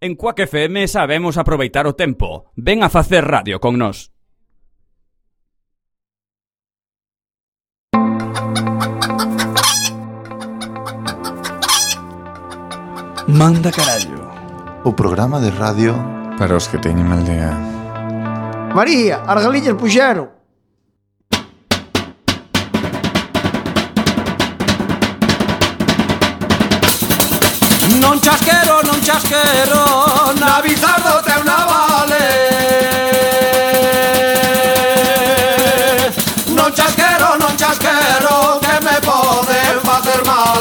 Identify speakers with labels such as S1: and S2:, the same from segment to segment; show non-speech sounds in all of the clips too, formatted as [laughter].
S1: En Cuac FM sabemos aproveitar o tempo. Ven a facer radio con nós.
S2: Manda carallo.
S3: O programa de radio
S4: para os que teñen mal día.
S5: María, Argalillas puxeron.
S6: Non chasquero, non chasquero Na Bizardo trae unha vale. Non chasquero, non chasquero Que me poden facer mal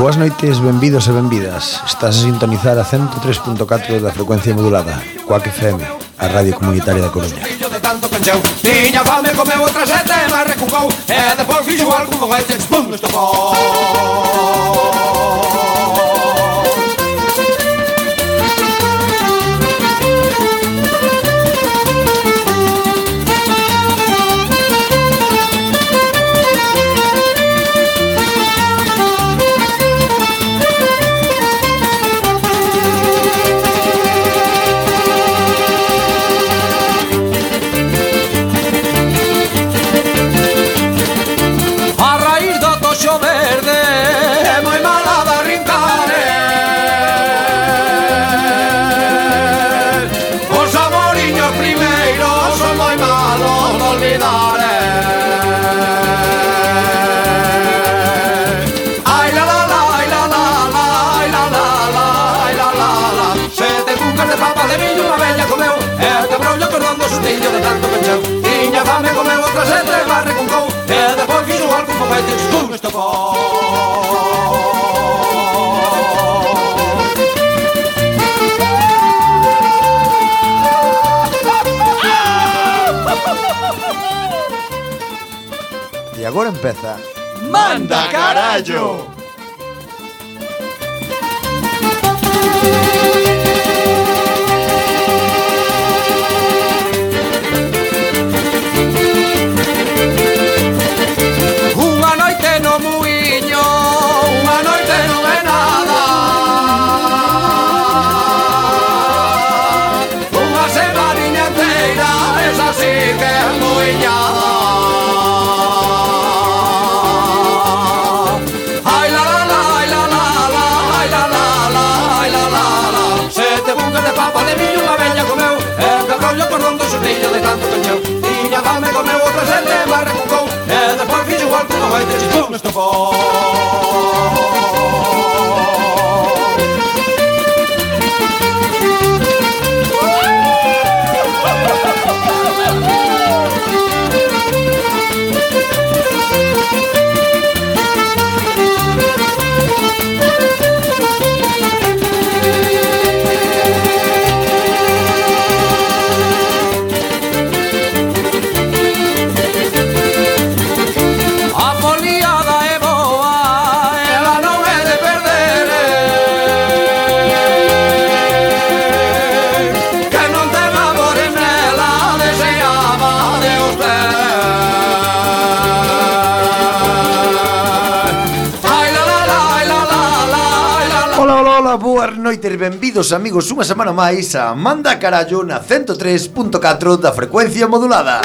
S5: Boas noites, benvidos e benvidas. Estás a sintonizar a 103.4 da frecuencia modulada Coac FM, a radio comunitaria da Coruña
S6: tanto pencheu Tiña fame, comeu outra sete, mas recucou E depois fixo algún foguete, no estopou. de papa de viño unha bella comeu E a cabrollo do sustillo de tanto pencheu Tiña fame comeu outra sete barre con cou E depois fixo algún popete e xustú isto
S5: E agora empeza
S6: Manda carallo! Manda carallo! Давайте, что мы с.
S5: Ola, boas noites, benvidos amigos unha semana máis a Manda Carallo na 103.4 da frecuencia modulada.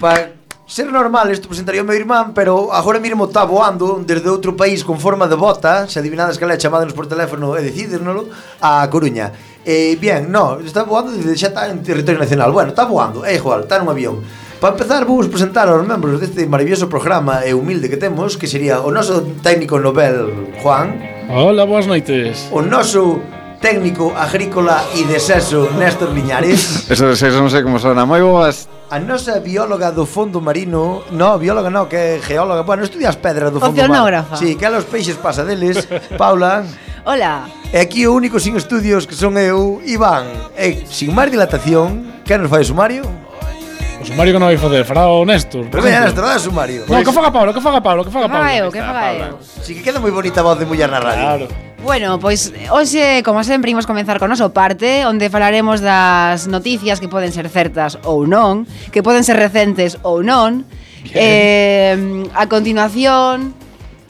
S5: Pa ser normal isto presentaría o meu irmán, pero agora mesmo está voando desde outro país con forma de bota, se adivinades que le chamadenos por teléfono e decídernolo, a Coruña. Eh, bien, no, está voando desde xa está en territorio nacional. Bueno, está voando, é igual, está nun avión. Para empezar, vou presentar aos membros deste maravilloso programa e humilde que temos, que sería o noso técnico Nobel, Juan.
S7: Hola, boas noites.
S5: O noso técnico agrícola e de sexo, Néstor Liñares. [laughs]
S4: Eso de sexo non sei como sona, moi boas.
S5: A nosa bióloga do fondo marino, no, bióloga no, que é geóloga, bueno, estudia as pedras do fondo marino. Sí, que a los peixes pasa deles, Paula. [laughs]
S8: Hola.
S5: E aquí o único sin estudios que son eu, Iván. E sin máis dilatación, que nos fai o sumario?
S7: sumario que non vai facer, fará o Néstor.
S5: Pero mira, Néstor, dá sumario.
S7: No, que faga Pablo, que faga Pablo, que faga Pablo.
S8: Que faga eu, que faga eu.
S5: Si que queda moi bonita a voz de muller na radio.
S7: Claro.
S8: Bueno, pois hoxe, como sempre, imos comenzar con noso parte Onde falaremos das noticias que poden ser certas ou non Que poden ser recentes ou non eh, A continuación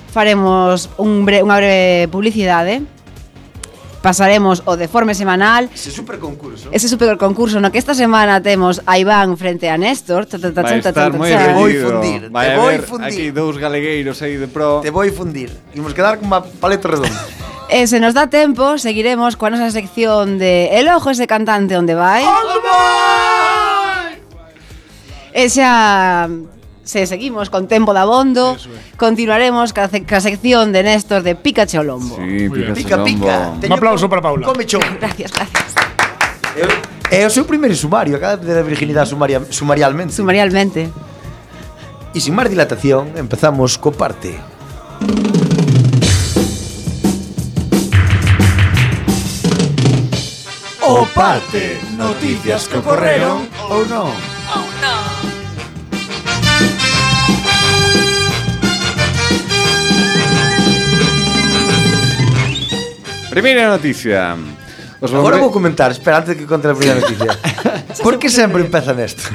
S8: faremos un bre unha breve publicidade pasaremos o deforme semanal.
S5: Ese super concurso.
S8: Ese super concurso no que esta semana temos a Iván frente a Néstor. Ta, ta, ta,
S4: Vai estar moi
S5: Te
S4: vou
S5: fundir.
S4: Vai
S5: te
S4: vou
S5: fundir.
S4: Aquí dous galegueiros aí de pro.
S5: Te vou fundir. Imos quedar con unha paleta redonda. [laughs]
S8: E se nos dá tempo, seguiremos coa nosa sección de El ojo ese cantante onde vai. Onde vai? E xa se seguimos con tempo de abondo, es. continuaremos ca, ca sección de Néstor de Pikachu Lombo.
S4: Sí,
S7: Pikachu
S4: pica,
S5: pica.
S7: Un aplauso para Paula.
S5: Come chou. [laughs]
S8: Gracias, gracias.
S5: Eh, eh, é o seu primeiro sumario, acaba de perder a virginidade sumaria, sumarialmente.
S8: Sumarialmente.
S5: E sin máis dilatación, empezamos co parte. O parte, noticias que ocorreron ou non.
S4: Primeira noticia. Os bombe...
S5: Agora vou comentar, espera antes de que conte a primeira noticia. [laughs] Por que sempre empeza nesto?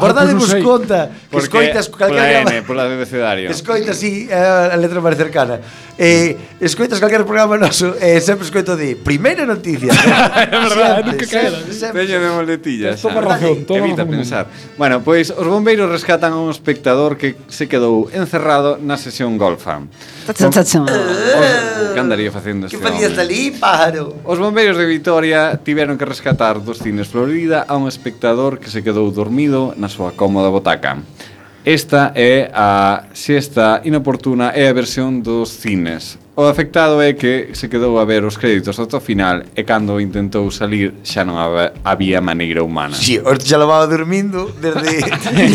S7: Bordadevos
S5: conta que escoitas calquera...
S4: Pola N, pola de abecedario.
S5: Escoitas, sí, a letra máis cercana. Eh, escoitas calquera programa noso e eh, sempre escoito de primeira noticia. [laughs] é
S7: verdade, nunca caera.
S4: Teño de
S7: moletilla.
S4: Toma
S7: razón, toma
S4: Evita
S7: razón.
S4: pensar. Bueno, pois os bombeiros rescatan a un espectador que se quedou encerrado na sesión golfa. Que andaría facendo este
S5: Que
S4: facías
S5: ali, pájaro?
S4: Os bombeiros de Vitoria tiveron que rescatar dos cines Florida a un espectador que se quedou dormido na súa cómoda botaca. Esta é a siesta inoportuna é a versión dos cines. O afectado é que se quedou a ver os créditos ata o final e cando intentou salir xa non había maneira humana.
S5: Si, sí, os xa levaba dormindo desde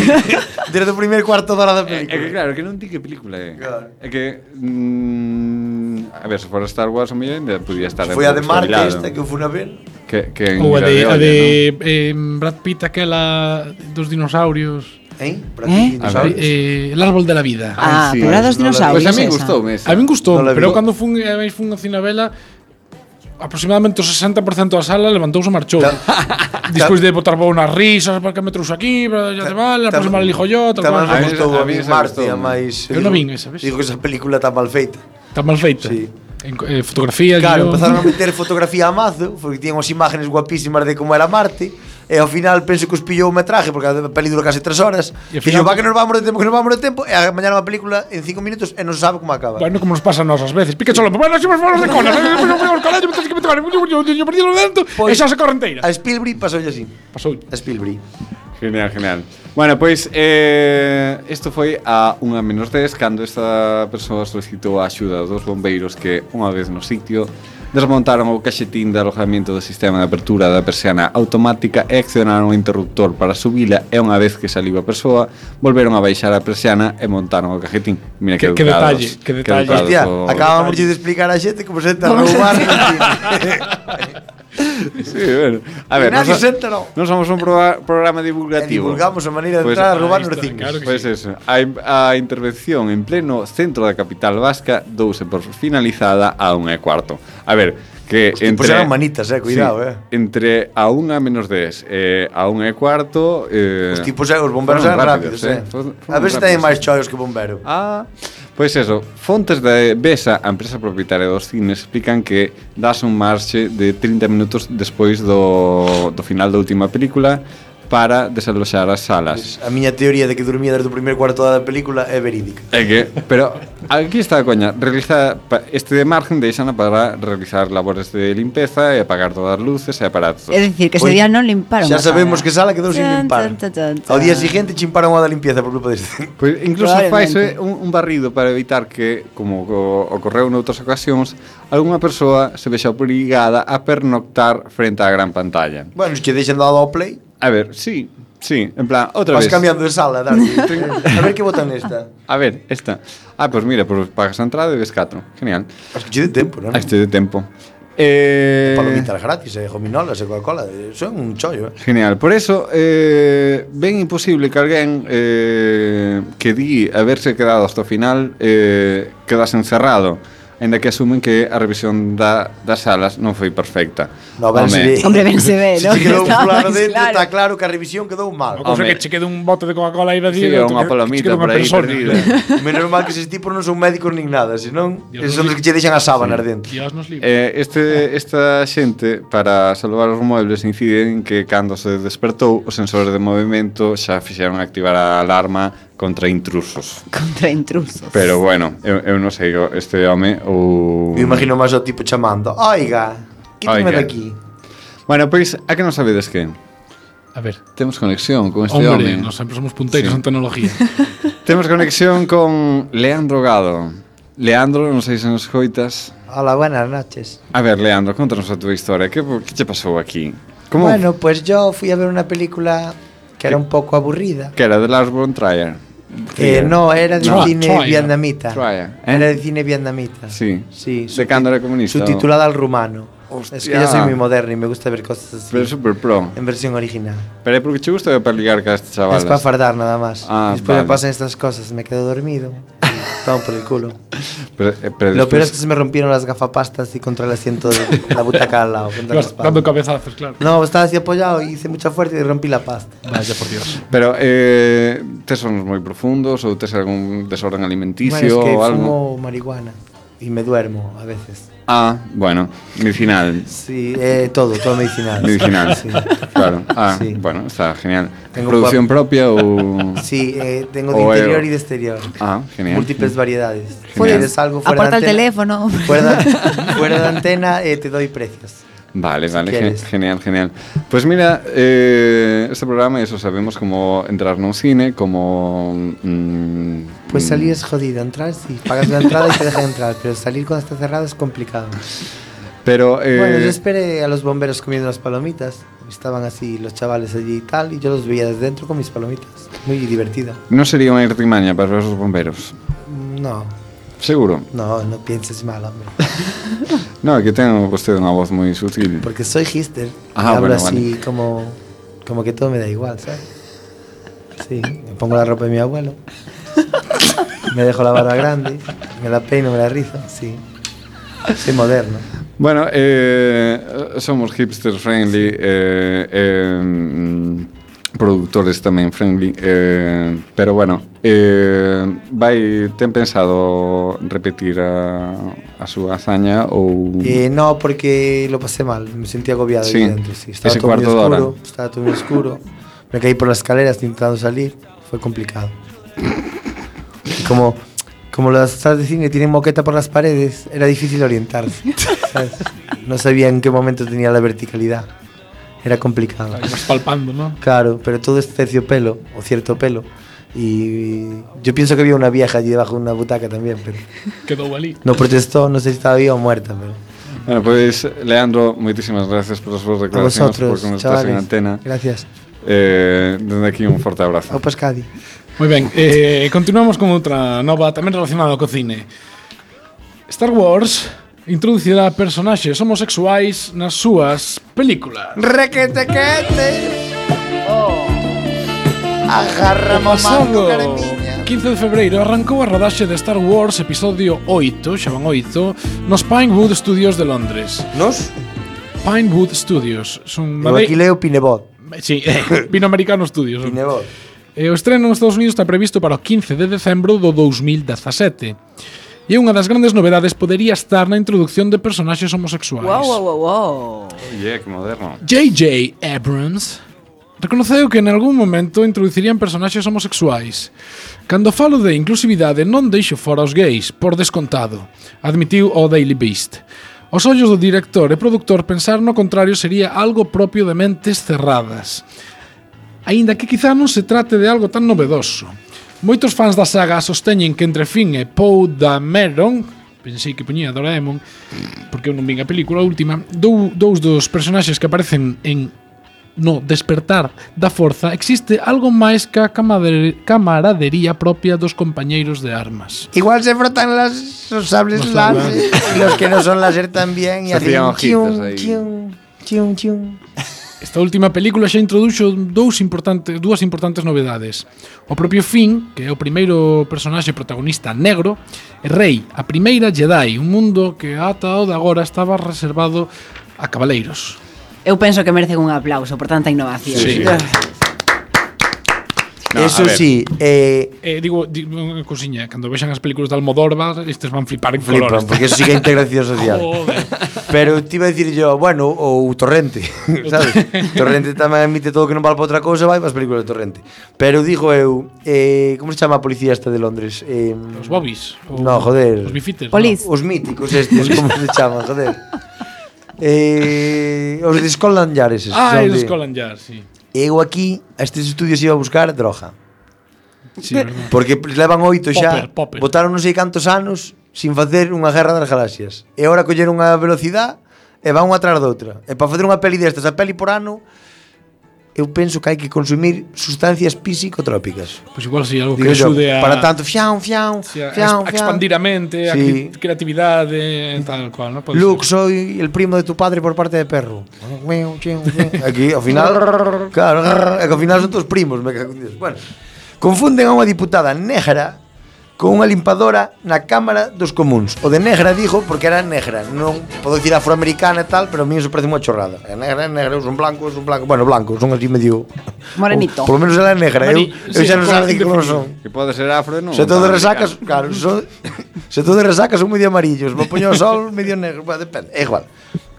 S5: [laughs] desde o primeiro cuarto de hora da eh, eh, película.
S4: É, é que claro, que non ti que película é.
S5: Claro.
S4: É que mm, a ver, se fora Star Wars o mellor ainda podía estar
S5: Foi a de Marte esta que eu fui a ver.
S4: Que, que
S7: Ou a de, a de ¿no? eh, Brad Pitt aquela dos dinosaurios.
S5: Eh?
S8: Eh?
S7: eh? el árbol de la vida.
S8: Ah, ah
S4: sí,
S8: pero era dos dinosaurios.
S4: Pues a mí gustou [laughs] esa.
S7: A mí gustou,
S5: no
S7: pero cando fun, a vez fun a Cinabela aproximadamente o 60% da sala levantouse e marchou. Despois de botar unhas risas, para que me trouxe aquí, para ya te vale, a próxima elixo yo, tal cual.
S5: Gustou
S4: a mí,
S5: Marcia, máis...
S7: Eu non vin esa, ves?
S5: Digo que esa película está mal feita.
S7: Está mal feita?
S5: Sí
S7: en, eh, fotografía.
S5: Claro,
S7: guión.
S5: empezaron a meter fotografía a mazo, porque tiñan as imágenes guapísimas de como era Marte, e ao final penso que os pillou o metraje, porque a peli dura case tres horas,
S7: e final...
S5: va que nos vamos de tempo, que nos vamos de tempo, e a mañana unha película en cinco minutos e non sabe como acaba.
S7: Bueno, como nos pasa a nós veces. Pica cholo, bueno, se me de conas, eu pues, ao colegio, me tens que meter, eu perdi o dentro, e xa se correnteira.
S5: A Spielberg pasou así.
S7: Pasou
S5: A Spielberg.
S4: Genial, genial. Bueno, pois, eh, isto foi a unha menos 10 cando esta persoa solicitou a axuda dos bombeiros que, unha vez no sitio, desmontaron o caxetín de alojamento do sistema de apertura da persiana automática e accionaron o interruptor para subila e unha vez que saliu a persoa, volveron a baixar a persiana e montaron o caxetín. Mira que,
S7: que,
S4: educados, que
S7: detalle, que detalle.
S4: Que
S5: Hostia,
S4: o...
S5: acabamos de explicar a xente como se te roubar. [laughs] [laughs] [laughs]
S4: sí, bueno. A ver, non,
S5: senta, no.
S4: non somos un programa divulgativo.
S5: E divulgamos a maneira de
S4: pues,
S5: entrar a roubar nos cines.
S7: Claro
S4: pois pues
S7: sí.
S4: eso, a, a intervención en pleno centro da capital vasca douse por finalizada a unha e cuarto. A ver, que
S5: Os entre eran manitas, eh, cuidado,
S4: sí,
S5: eh.
S4: Entre a unha menos 10 eh, a unha e cuarto, eh,
S5: Os tipos, eh, os bomberos eran rápidos, rápidos, eh.
S4: eh.
S5: A ver se teñen máis choios que bombero.
S4: Ah, Pois eso, fontes de Besa, a empresa propietaria dos cines, explican que das un marxe de 30 minutos despois do, do final da última película para desaloxar as salas.
S5: A miña teoría de que dormía desde o primeiro cuarto da película é verídica.
S4: É que, pero aquí está a coña, realiza este de margen deixana para realizar labores de limpeza e apagar todas as luces e aparatos.
S8: É dicir, que ese
S5: pois,
S8: día non limparon.
S5: Xa sabemos que sala quedou sin limpar.
S8: Tan, tan, tan,
S5: Ao día seguinte chimparon a da limpieza por culpa deste.
S4: Pois incluso faise un, un barrido para evitar que, como ocorreu noutras ocasións, algunha persoa se vexa obrigada a pernoctar frente á gran pantalla.
S5: Bueno, es que deixan dado ao play
S4: A ver, sí, sí, en plan, outra
S5: Vas
S4: vez.
S5: cambiando de sala, Darby. [laughs] a ver que botan esta.
S4: A ver, esta. Ah, pois mira, pois pagas a entrada e ves 4. Genial.
S5: Che de tempo, non?
S4: A este de tempo. Eh,
S5: Palomitas gratis, eh, gominolas e Coca-Cola. eh, Son un chollo, eh.
S4: Genial, por eso eh, ben imposible que alguén eh, que di haberse quedado hasta o final eh, quedase encerrado Ainda que asumen que a revisión da, das salas non foi perfecta.
S5: No, ben se ve.
S8: Hombre, ben se ve, non?
S5: Si quedou [laughs] claro dentro,
S8: claro.
S5: está claro que a revisión quedou mal.
S9: A cousa que che quedou un bote de Coca-Cola aí vacío.
S4: Sí, unha palomita por aí perdida. [laughs]
S5: Menos mal que ese tipos non son médicos nin nada, senón son os que che deixan as sábanas sí. dentro.
S9: Dios nos libre.
S4: Eh, este, esta xente, para salvar os muebles, inciden que cando se despertou, os sensores de movimento xa fixeron activar a alarma contra intrusos. [laughs]
S8: Contra intrusos.
S4: Pero bueno, eu, eu non sei, o- este home ou...
S5: Eu imagino máis o tipo chamando, oiga, quítame
S4: Oiga.
S5: de aquí.
S4: Bueno, pois, a que non sabedes que?
S9: A ver.
S4: Temos conexión con este
S9: Hombre,
S4: home.
S9: nos sempre somos punteiros
S4: Sí.
S9: en tecnología. [laughs]
S4: Temos conexión con Leandro Gado. Leandro, non sei se nos coitas.
S5: Hola, buenas noches.
S4: A ver, Leandro, contanos a túa historia. Que, que che pasou aquí? Como
S5: Bueno, pues yo fui a ver una película que era un poco aburrida.
S4: que era de Lars von Trier?
S5: Eh, no, era de
S9: No.
S5: cine
S9: Trier.
S5: vietnamita.
S4: Trier, ¿eh?
S5: Era de cine vietnamita.
S4: Sí.
S5: Sí.
S4: De cando era comunista.
S5: Subtitulada al rumano.
S4: Hostia.
S5: Es que yo soy muy moderno y me gusta ver cosas así.
S4: Pero super pro.
S5: En versión original.
S4: Pero é porque che gusta para ligar ca este chaval.
S5: Es para fardar nada más.
S4: Ah,
S5: Después
S4: vale.
S5: me pasan estas cosas, me quedo dormido. Tomo por el culo.
S4: Pero, eh, pero
S5: Lo peor es que se me rompieron las gafapastas y contra el asiento de la butaca al lado. [laughs]
S9: dando cabezazos, claro.
S5: No, estaba así apoyado y hice mucha fuerza y rompí la pasta.
S9: Vaya por Dios.
S4: Pero eh, tes sonos moi profundos ou tes algún desorden alimenticio
S5: Bueno, es que
S4: ou algo?
S5: fumo marihuana y me duermo a veces.
S4: Ah, bueno, medicinal.
S5: Sí, eh, todo, todo medicinal.
S4: Medicinal.
S5: Sí.
S4: Claro. Ah,
S5: Sí.
S4: bueno, está genial.
S5: Tengo
S4: Producción propia ou [laughs]
S5: Sí, eh, tengo de
S4: O
S5: interior y de exterior.
S4: Ah, genial.
S5: Múltiples variedades. Si
S4: Genial.
S5: quieres algo fuera
S8: Aparta el
S5: de antena,
S8: teléfono.
S5: Fuera, [laughs] fuera de antena eh, te doy precios.
S4: Vale, vale, ge-
S5: quieres.
S4: genial, genial. Pues mira, eh, este programa, eso sabemos cómo entrar en un cine, cómo... mm,
S5: Pues
S4: mm,
S5: salir es jodido, entrar sí, pagas la entrada y te dejan entrar, pero salir cuando está cerrado es complicado.
S4: Pero, eh,
S5: Bueno, yo esperé a los bomberos comiendo las palomitas. Estaban así los chavales allí y tal, y yo los veía desde dentro con mis palomitas. Muy divertido.
S4: no sería una artimaña para los bomberos.
S5: No,
S4: Seguro.
S5: no, no pienses mal, hombre. [laughs]
S4: No, que tengo usted una voz muy sutil.
S5: Porque soy hister.
S4: Ah,
S5: y hablo
S4: bueno,
S5: así como, como que todo me da igual, ¿sabes? Sí, me pongo la ropa de mi abuelo. me dejo la barba grande, me la peino, me la rizo, sí. Soy moderno.
S4: Bueno, eh, somos hipsters friendly, eh, eh, productores tamén friendly, eh, pero bueno, eh, vai ten pensado repetir a, a súa hazaña ou
S5: Eh, no, porque lo pasé mal, me sentí agobiado
S4: Sí,
S5: dentro. Sí. Estaba
S4: ese
S5: todo muy
S4: cuarto de hora.
S5: oscuro, estaba todo muy oscuro. Me caí por las escaleras intentando salir, fue complicado. Y como, como las salas de cine tienen moqueta por las paredes, era difícil orientarse. ¿sabes? No sabía en qué momento tenía la verticalidad. Era complicado.
S9: Vas palpando, ¿no?
S5: Claro, pero todo es terciopelo, o cierto pelo. Y yo pienso que había una vieja allí debajo de una butaca también, pero
S9: Quedou ali.
S5: no protestó, no sé si estaba viva o muerta, pero...
S4: Bueno, pois, Leandro, moitísimas gracias por as súas
S5: A
S4: por estás en
S5: chavales.
S4: antena.
S5: Gracias.
S4: Eh, desde aquí un forte abrazo.
S5: Au Pascadi.
S9: Moi ben, eh, continuamos con outra nova tamén relacionada co cine. Star Wars introducirá personaxes homosexuais nas súas películas.
S5: Requetequete! Oh. Agarra
S9: pasado 15 de febreiro arrancou a rodaxe de Star Wars Episodio 8, xa van 8, nos Pinewood Studios de Londres.
S5: Nos?
S9: Pinewood Studios. Son
S5: Eu aquí leo Pinebot.
S9: Sí, [laughs] eh, Pino Americano Studios.
S5: Pinebot.
S9: E o estreno nos Estados Unidos está previsto para o 15 de decembro do 2017. E unha das grandes novedades podería estar na introducción de personaxes homosexuais.
S8: Wow, wow, wow, wow.
S4: Yeah, que moderno.
S9: J.J. Abrams reconoceu que en algún momento introducirían personaxes homosexuais. Cando falo de inclusividade non deixo fora os gays, por descontado, admitiu o Daily Beast. Os ollos do director e produtor pensar no contrario sería algo propio de mentes cerradas. Aínda que quizá non se trate de algo tan novedoso. Moitos fans da saga sosteñen que entre Finn e Poe Dameron pensei que poñía Doraemon porque eu non vin a película última dou, dous dos personaxes que aparecen en no despertar da forza existe algo máis que a camaradería propia dos compañeiros de armas.
S5: Igual se frotan las, los sables
S9: no
S5: láser, los que no son láser también, y hacen chium, chium, chium, chium.
S9: Esta última película xa introduxo dous importantes, dúas importantes novedades. O propio Finn, que é o primeiro personaxe protagonista negro, e Rey, a primeira Jedi, un mundo que ata o de agora estaba reservado a cabaleiros.
S8: Eu penso que merecen un aplauso por tanta innovación.
S9: Sí.
S4: No,
S5: Eso sí, eh,
S9: eh, digo, digo unha cosiña, cando vexan as películas de Almodóvar, estes van flipar en
S5: flipan,
S9: colores.
S5: porque eso sí que é integración social.
S9: Joder.
S5: Pero te iba a decir yo, bueno, ou Torrente, [laughs] sabes? Torrente tamén emite todo que non vale para outra cousa, vai para as películas de Torrente. Pero digo eu, eh, como se chama a policía esta de Londres? Eh,
S9: Os Bobbies?
S5: No, joder.
S9: Os bifites?
S8: Polis.
S5: Os míticos estes, como se chama, joder. [laughs] Eh, os de Scotland Yard eses,
S9: Ah,
S5: son de-
S9: os Yard, sí
S5: eu aquí a estes estudios iba a buscar droga.
S9: Sí,
S5: Porque levan oito xa,
S9: popper, popper.
S5: botaron non sei cantos anos sin facer unha guerra das galaxias. E agora coller unha velocidade e van unha atrás doutra. E para facer unha peli destas, a peli por ano, eu penso que hai que consumir sustancias psicotrópicas.
S9: Pois pues igual si sí, algo
S5: Digo que
S9: axude a
S5: para tanto fiam fiam
S9: sí, a,
S5: fiao,
S9: a expandir a mente,
S5: sí.
S9: a creatividade, tal cual, ¿no? Pode
S5: Luke,
S9: ser.
S5: soy el primo de tu padre por parte de perro. Aquí ao final, [laughs] claro, é que ao final son todos primos, me cago en Dios. Bueno, confunden a unha diputada negra con unha limpadora na Cámara dos Comuns. O de negra dijo porque era negra, non podo dicir afroamericana e tal, pero a mí iso parece unha chorrada. É negra, é negra, eu son blanco, eu son blanco. Bueno, blanco, son así medio
S8: morenito.
S5: Por lo menos ela é negra, Mari...
S9: eu,
S5: eu
S9: sí,
S5: xa non sabe que color son.
S4: Que pode ser afro, non.
S5: Se todo resacas, claro, son, se todo resacas son medio amarillos, me poño o sol medio negro, bueno, depende, é igual.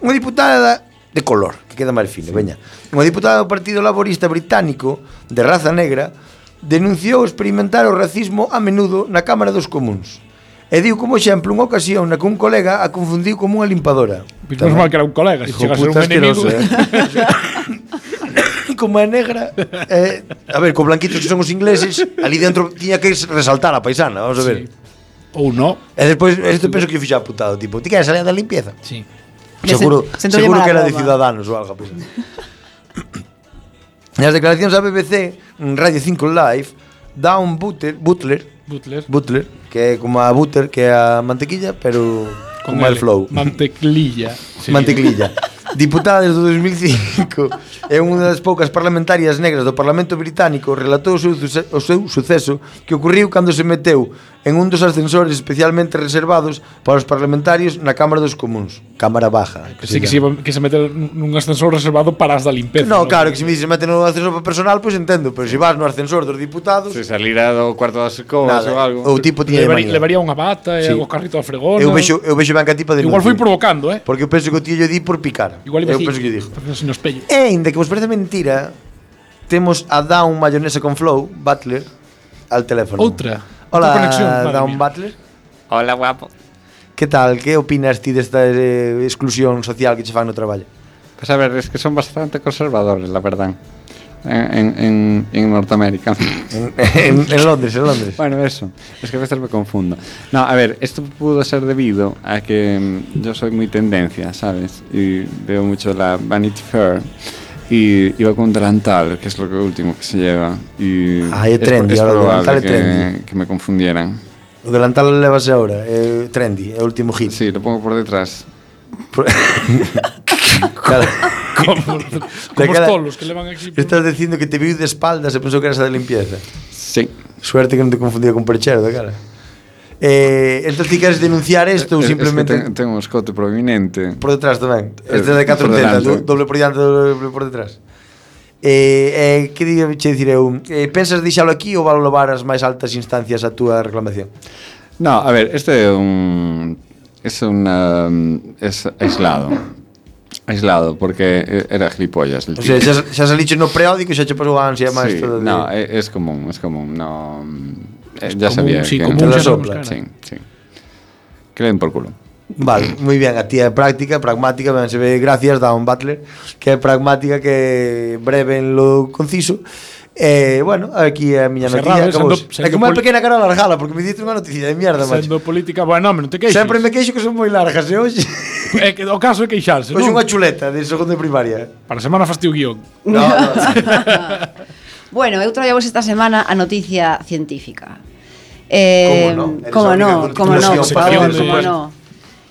S5: Unha diputada de color, que queda máis fino, sí. veña. Unha diputada do Partido Laborista Británico de raza negra denunciou experimentar o racismo a menudo na Cámara dos Comuns. E diu como exemplo unha ocasión na que un colega a confundiu como unha limpadora.
S9: Menos mal que era un colega, se chega a ser un enemigo.
S5: Eh? [laughs] como é negra, eh, a ver, co blanquitos que son os ingleses, ali dentro tiña que resaltar a paisana, vamos a ver.
S9: Sí. Ou no.
S5: E despois, este penso que fixa putado, tipo, ti queres salir da limpieza?
S9: Sí.
S5: Seguro,
S8: se,
S5: seguro que era de Ciudadanos ou algo. Pues. [laughs] Nas declaracións da BBC, Radio 5 Live, dá un butter, butler,
S9: butler,
S5: butler, que é como a butter, que é a mantequilla, pero con mal flow.
S9: Manteclilla. Sí.
S5: Manteclilla. Diputada desde 2005 é unha das poucas parlamentarias negras do Parlamento Británico relatou o seu, o seu suceso que ocurriu cando se meteu en un dos ascensores especialmente reservados para os parlamentarios na Cámara dos Comuns. Cámara baja.
S9: Que sí, que, se, que se mete nun ascensor reservado para as da limpeza.
S5: No, ¿no? claro, que se me se mete nun ascensor para personal, pois pues entendo, pero se vas no ascensor dos diputados...
S4: Se salirá do cuarto das escobas ou algo.
S5: O tipo tiña Levari,
S9: Levaría unha bata e
S5: sí.
S9: o carrito a fregona.
S5: Eu vexo, eu vexo ben que a tipa de
S9: Igual foi provocando, eh?
S5: Porque eu penso que o tío lle di por picar.
S9: Igual
S5: eu penso que lle
S9: dixo.
S5: E ainda que vos parece mentira, temos a Down mayonesa con Flow, Butler, al teléfono.
S9: Outra.
S5: Hola,
S9: conexión,
S5: Down. Butler.
S4: Hola, guapo.
S5: Que tal? Que opinas ti desta eh, exclusión social que che fan no traballo?
S4: Pues a ver, es que son bastante conservadores, la verdad. En, en, en Norteamérica. [laughs]
S5: En, en, en Londres, en Londres.
S4: Bueno, eso. Es que a veces me confundo. No, a ver, esto pudo ser debido a que mm, yo soy muy tendencia, ¿sabes? Y veo mucho la Vanity Fair. y iba con delantal, que es lo que último que se lleva. Y
S5: ah, é trendy,
S4: es,
S5: es
S4: ahora
S5: delantal
S4: que, é
S5: trendy.
S4: Que me confundieran.
S5: O delantal levase ahora, é trendy, é o último hit.
S4: Sí, lo pongo por detrás.
S5: Por... cada...
S9: como, como
S5: cada...
S9: os tolos que levan aquí. Por...
S5: Estás dicindo que te viu de espaldas e pensou que eras a de limpieza.
S4: Sí.
S5: Suerte que non te confundía con perchero da cara. Eh, entón ti queres denunciar isto ou simplemente...
S4: Es que ten, ten un escote prominente.
S5: Por detrás tamén.
S4: Eh, este
S5: de 4 tetas, doble por diante, doble por detrás. Eh, eh, que diga che dicir eu? Eh, pensas deixalo aquí ou valo levar as máis altas instancias a túa reclamación?
S4: No, a ver, este é un... Es una, es aislado aislado porque era gilipollas el tío.
S5: O sea, xa, xa se dicho no periódico xa che pasou a ansia máis
S4: sí,
S5: toda
S4: no, de... é, es común, es común no, Eh, ya
S9: común,
S4: sabía.
S9: Sí,
S4: que
S9: común, ya
S5: sopla.
S4: Sí, sí. Que le den por culo.
S5: Vale, moi ben, a tía é práctica, pragmática, ben se ve gracias da un Butler, que é pragmática, que é breve en lo conciso. Eh, bueno, aquí é a miña noticia,
S9: eh,
S5: acabou. É que
S9: moi
S5: pequena cara largala, porque me diste unha noticia de mierda, macho.
S9: Sendo política, bueno, non te queixes.
S5: Sempre me queixo que son moi largas, e hoxe...
S9: É que o caso é queixarse,
S5: pois
S9: non?
S5: Unha chuleta de segundo de primaria.
S9: Para semana fastidio guión.
S5: No, no. [laughs]
S8: Bueno, eu traíamos esta semana a noticia científica. Eh,
S5: como non,
S8: como
S5: non,
S8: como no.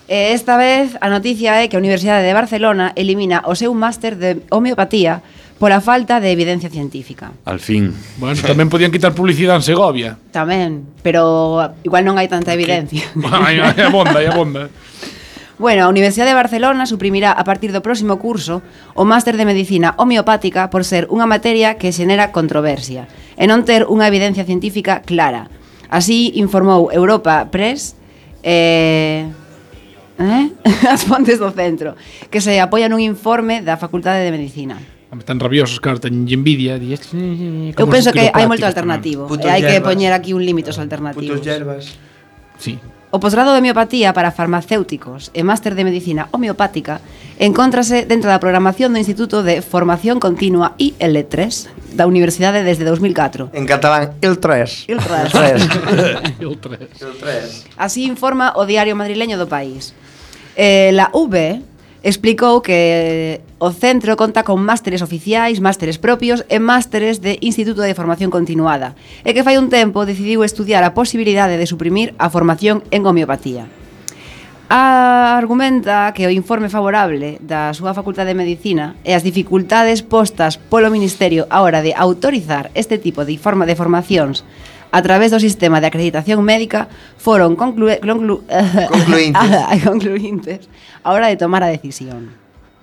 S8: Eh, esta vez a noticia é que a Universidade de Barcelona elimina o seu máster de homeopatía pola falta de evidencia científica.
S4: Al fin.
S7: Bueno, tamén podían quitar publicidade en Segovia.
S8: Tamén, pero igual non hai tanta evidencia. [laughs]
S7: hai, hai abonda, hai abonda.
S8: Bueno, a Universidade de Barcelona suprimirá a partir do próximo curso o máster de Medicina Homeopática por ser unha materia que xenera controversia e non ter unha evidencia científica clara. Así informou Europa Press eh, eh? [laughs] as fontes do centro, que se apoia nun informe da Facultade de Medicina.
S7: Están rabiosos, claro, teñen envidia. E, eh,
S8: eh,
S7: Eu
S8: penso que hai moito alternativo. E hai que poñer aquí un límite aos alternativos.
S5: Putos
S7: yerbas. Sí,
S8: O posgrado de homeopatía para farmacéuticos e máster de medicina homeopática encóntrase dentro da programación do Instituto de Formación Continua IL3 da Universidade desde 2004.
S5: En catalán,
S7: IL3.
S5: IL3. IL3.
S8: Así informa o diario madrileño do país. Eh, la V explicou que eh, o centro conta con másteres oficiais, másteres propios e másteres de Instituto de Formación Continuada, e que fai un tempo decidiu estudiar a posibilidade de suprimir a formación en homeopatía. A argumenta que o informe favorable da súa Facultade de Medicina e as dificultades postas polo Ministerio a hora de autorizar este tipo de forma de formacións a través do sistema de acreditación médica foron conclue, conclu, [laughs]
S5: Concluíntes.
S8: concluíntes [laughs] a hora de tomar a decisión.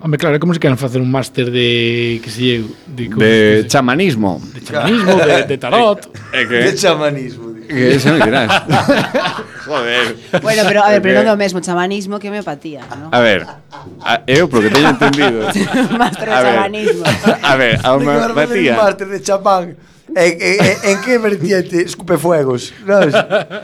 S7: Home, claro, como se queran facer un máster de, que eu, de, como
S4: De
S7: se-
S4: chamanismo.
S7: de chamanismo, de, de tarot. [laughs]
S4: É
S5: De chamanismo.
S4: Que eso me dirás. Joder.
S8: Bueno, pero a ver, pero
S4: Porque-
S8: non é o mesmo chamanismo que homeopatía, ¿no?
S4: A ver, a, eu porque teño entendido.
S8: Máster de
S4: A ver,
S8: chamanismo.
S4: A ver, a
S5: hacer un
S4: homeopatía.
S5: máster de chamán. En, en, en que vertiente Nós.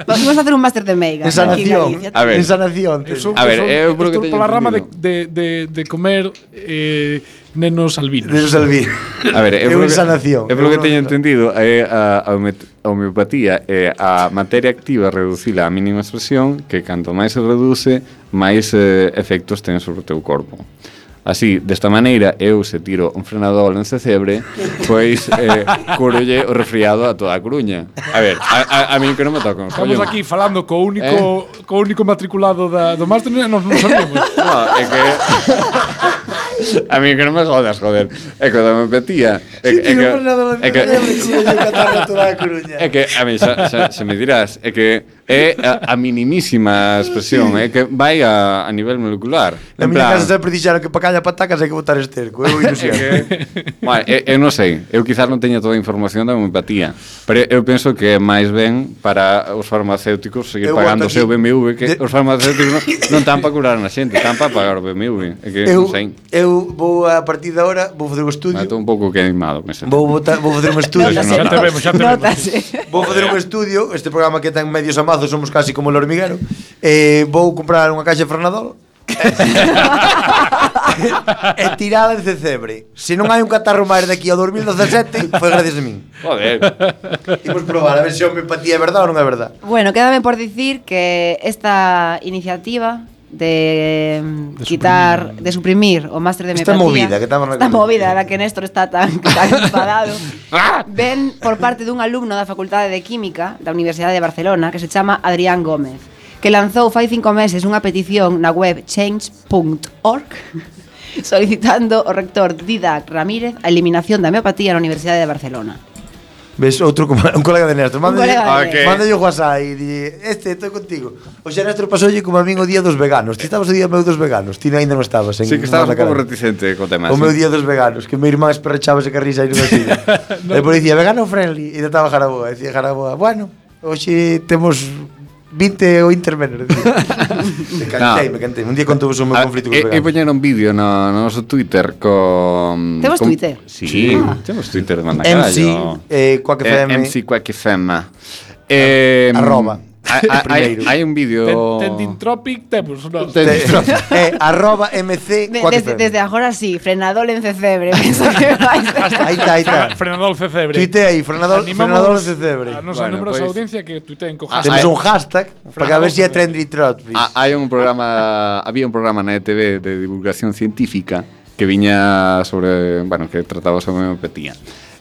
S8: Vamos a facer un máster de Meiga.
S5: En sanación.
S4: A ver.
S5: En sanación.
S7: Eh, son,
S4: a ver,
S7: son,
S4: eu eh, creo
S7: que
S4: teño
S7: pola rama de, de, de, de comer eh, nenos albinos.
S5: Nenos albinos.
S4: A ver, eu, [laughs]
S5: eu
S4: eh,
S5: en sanación.
S4: Eu polo que teño entendido, é eh, a, a homeopatía é eh, a materia activa reducila á mínima expresión, que canto máis se reduce, máis eh, efectos ten sobre o teu corpo. Así, desta maneira, eu se tiro un frenador en cebre, pois eh, curolle o resfriado a toda a Coruña. A ver, a, a, a mí que non me tocan.
S7: Estamos aquí falando co único,
S4: eh?
S7: co único matriculado da, do máster e non sabemos.
S4: No, é que... [laughs] A mí que non me jodas, joder. É que me empatía. É que, é que, é que, é que, é que, a mí xa, xa, xa me dirás, é que é a, a minimísima expresión, é eh, que vai a, a nivel molecular.
S5: Na
S4: en
S5: miña
S4: plan...
S5: casa sempre dixeron que para calla patacas hai que botar esterco, eu ilusión. [laughs]
S4: que... bueno, eu, eu non sei, eu quizás non teña toda a información da homeopatía, pero eu penso que é máis ben para os farmacéuticos seguir
S5: eu
S4: pagando o seu BMW, que
S5: de...
S4: os farmacéuticos non, non tan para curar a xente, tan para pagar o BMW. É que
S5: eu,
S4: non sei.
S5: Eu vou a partir de agora, vou fazer un estudio.
S4: Ah, estou un pouco queimado, me sento.
S5: Vou, botar, vou fazer un [laughs] estudio.
S7: Notase, xa te vemos, xa te [laughs] vemos.
S5: Vou fazer un estudio, este programa que ten medios amados Lazo somos casi como el hormiguero. Eh, vou comprar unha caixa de Fernadol. [laughs] e tirada en Cecebre. Se non hai un catarro máis daqui ao 2017, foi gracias a min.
S4: Joder.
S5: Imos probar a ver se o meu patía é verdade ou non é verdade.
S8: Bueno, quédame por dicir que esta iniciativa de, de quitar, suprimir. de suprimir o máster de
S5: esta
S8: homeopatía.
S5: Movida, que estamos
S8: Está movida da que Néstor está tan, [laughs] tan enfadado. [laughs] Ah. ven por parte dun alumno da Facultade de Química da Universidade de Barcelona que se chama Adrián Gómez, que lanzou fai cinco meses unha petición na web change.org [laughs] solicitando o rector Didac Ramírez a eliminación da homeopatía na Universidade de Barcelona.
S5: Ves outro como [laughs] un colega de Néstor,
S8: mándalle,
S4: okay.
S5: mándalle yo WhatsApp e di, "Este, estou contigo". O xa Néstor pasoulle como a min o día dos veganos. Ti estabas o día meu dos veganos, ti ainda non estabas en
S4: Sí, que estabas un pouco reticente co tema.
S5: O
S4: sí.
S5: meu día dos veganos, que meu irmán esperrachaba ese carrisa aí nunha [laughs] silla. no. E por dicía, "Vegano friendly" e trataba jaraboa, e dicía jaraboa, "Bueno, hoxe temos 20 o intervenir. [laughs] me cantei,
S4: no.
S5: me cantei. Un día contou vos o meu conflito cos.
S4: E,
S5: e
S4: poñer un ah, eh, eh, vídeo no, no noso Twitter con...
S8: Temos
S4: con...
S8: Twitter?
S4: Sí, sí.
S8: Ah.
S4: temos Twitter de manda
S5: MC, eh, Quack FM.
S4: Eh, MC Quack FM. Eh,
S5: Arroba
S4: hai, hai un vídeo.
S7: Tendintropic temos no?
S5: Tendintropic [laughs] eh, arroba mc
S8: de, desde, desde agora sí Frenadol en Cecebre [laughs]
S5: Aí está, aí está.
S7: Frenadol Cecebre.
S5: Tuite aí Frenadol, frenadol Cecebre
S7: A nosa
S4: bueno,
S7: numerosa
S4: pues,
S7: audiencia que tuiteen co
S4: ah,
S5: hashtag.
S4: Temos
S5: un hashtag para ver se si é Tendintropic
S4: ah, Hai un programa Había un programa na ETV de divulgación científica que viña sobre, bueno, que trataba sobre homeopatía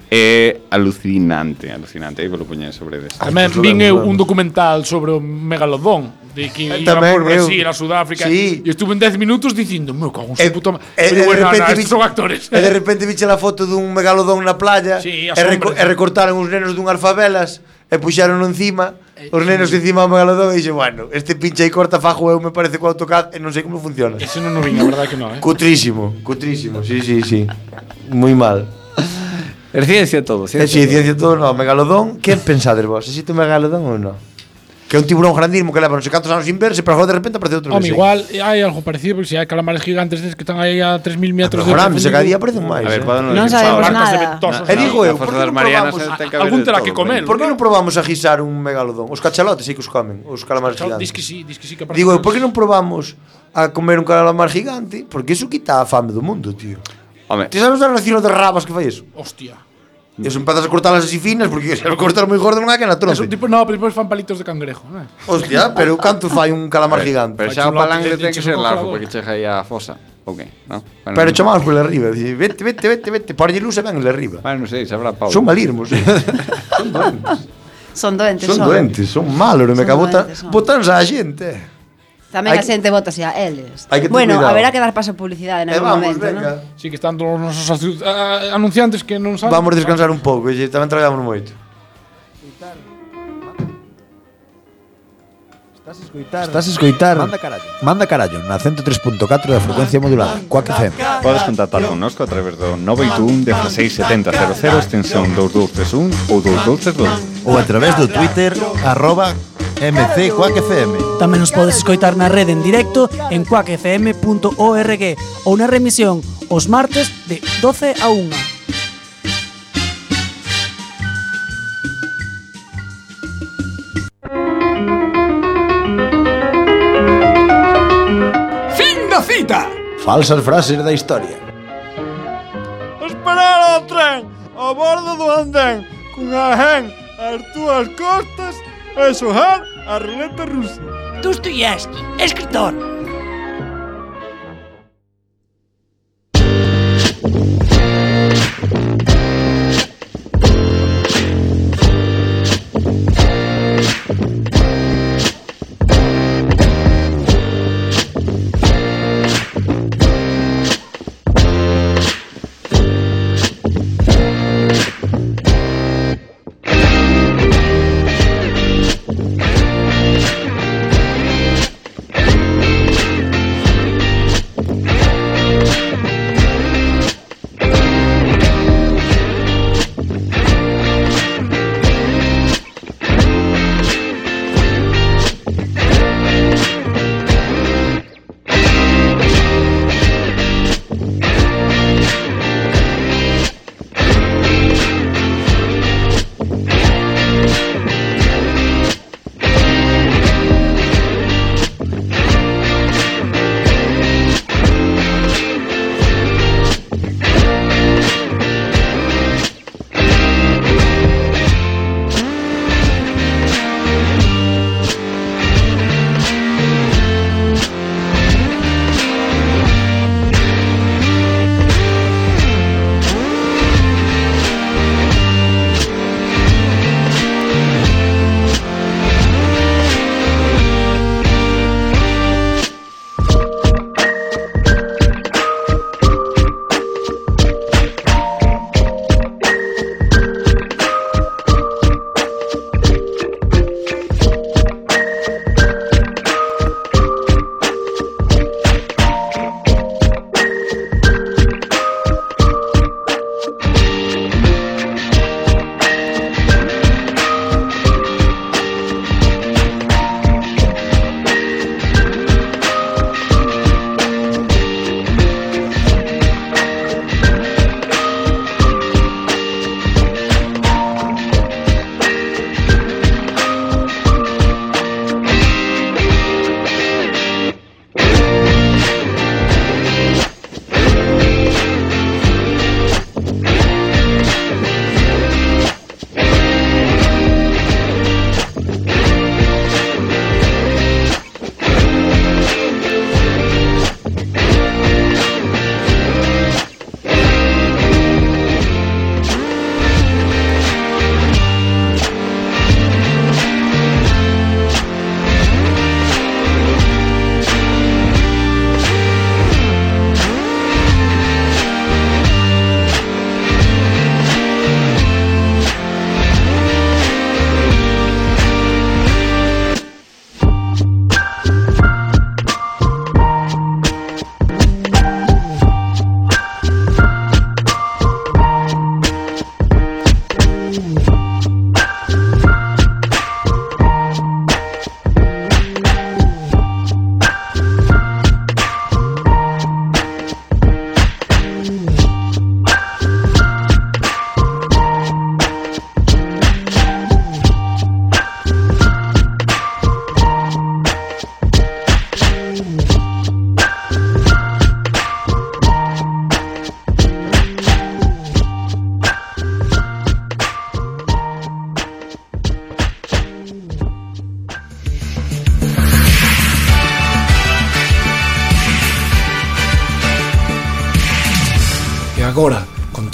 S4: é alucinante, alucinante, aí lo poñer sobre desto.
S7: Tamén vin eu un documental sobre o megalodón
S9: de que
S5: eh,
S9: iba por Brasil,
S5: eu.
S9: a Sudáfrica
S5: sí.
S9: e estuve en 10 minutos dicindo, meu cago, eh, puta,
S5: eh,
S9: pero
S5: eh,
S9: bueno,
S5: de
S9: repente son actores.
S5: E de repente viche a foto dun megalodón na playa
S9: sí,
S5: e, reco e recortaron uns nenos dunhas favelas e puxaron encima os nenos encima do megalodón e dixen, bueno, este pinche aí corta fajo eu me parece co AutoCAD e non sei como funciona.
S9: Ese non o vin, a verdade que non, eh.
S5: Cutrísimo, cutrísimo, sí, sí, sí. Moi mal.
S4: É ciencia todo, ciencia.
S5: É si, ciencia todo, no, megalodón, que pensades vos? [laughs] Existe un megalodón ou non? Que é un tiburón grandísimo que leva non sei cantos anos sin verse, pero agora de repente aparece outro.
S9: Home, igual hai algo parecido, porque se hai calamares gigantes destes que están aí a 3000 metros
S5: de profundo. se cada día aparecen máis.
S4: A ver,
S5: eh?
S8: non sabemos nada.
S5: E eh, digo eu, por que non probamos
S9: algún terá que comer.
S5: Por que non probamos a guisar un megalodón? Os cachalotes sí que os comen, os calamares gigantes.
S9: Que sí, dis que sí que
S5: Digo eu, por que non probamos a comer un calamar gigante? Porque iso quita a fame do mundo, tío.
S4: Home.
S5: Ti sabes o racilo de rabas que fai eso?
S9: Hostia.
S5: E se empezas a cortalas así finas, porque se cortas moi gordo non hai que na
S9: tronte.
S5: Eso,
S9: tipo, no, pero depois fan palitos de cangrejo, Eh?
S5: Hostia, pero canto fai un calamar gigante?
S4: Pero xa o
S9: palangre
S4: ten que ser largo, porque chega aí a fosa. Ok, no? Bueno,
S5: pero chamamos pola arriba, dice, vete, vete, vete, vete, porlle luz e ven el arriba.
S4: Bueno, non sei, sabrá Pau.
S5: Son malirmos. [laughs] son doentes.
S8: Son doentes,
S5: son.
S8: Son
S5: doentes, son malos, me
S8: acabota,
S5: botanse a xente.
S8: Tamén
S5: Hay...
S8: a xente vota a eles.
S5: Hay que
S8: bueno,
S5: cuidado.
S8: haberá que dar paso a publicidade en
S5: eh,
S8: algún
S5: vamos,
S8: momento,
S5: venga.
S8: ¿no?
S9: Sí, que están todos os nosos anunciantes que non saben.
S5: Vamos descansar un pouco, e tamén traballamos moito.
S10: Estás a escoitar. Estás. Manda carallo. Manda carallo na 103.4 da frecuencia modulada. Coac FM.
S4: Podes contactar connosco a través do 921 167000 extensión 2231 ou 2232
S10: ou a través do Twitter arroba MC Quack FM.
S11: Tamén nos podes escoitar na rede en directo en quackfm.org ou na remisión os martes de 12 a 1.
S5: Falsas frases da historia.
S7: Esperar ao tren ao bordo do andén cunha gen ás túas costas a xogar ¿eh? a ruleta rusa.
S11: Dostoyevsky, escritor,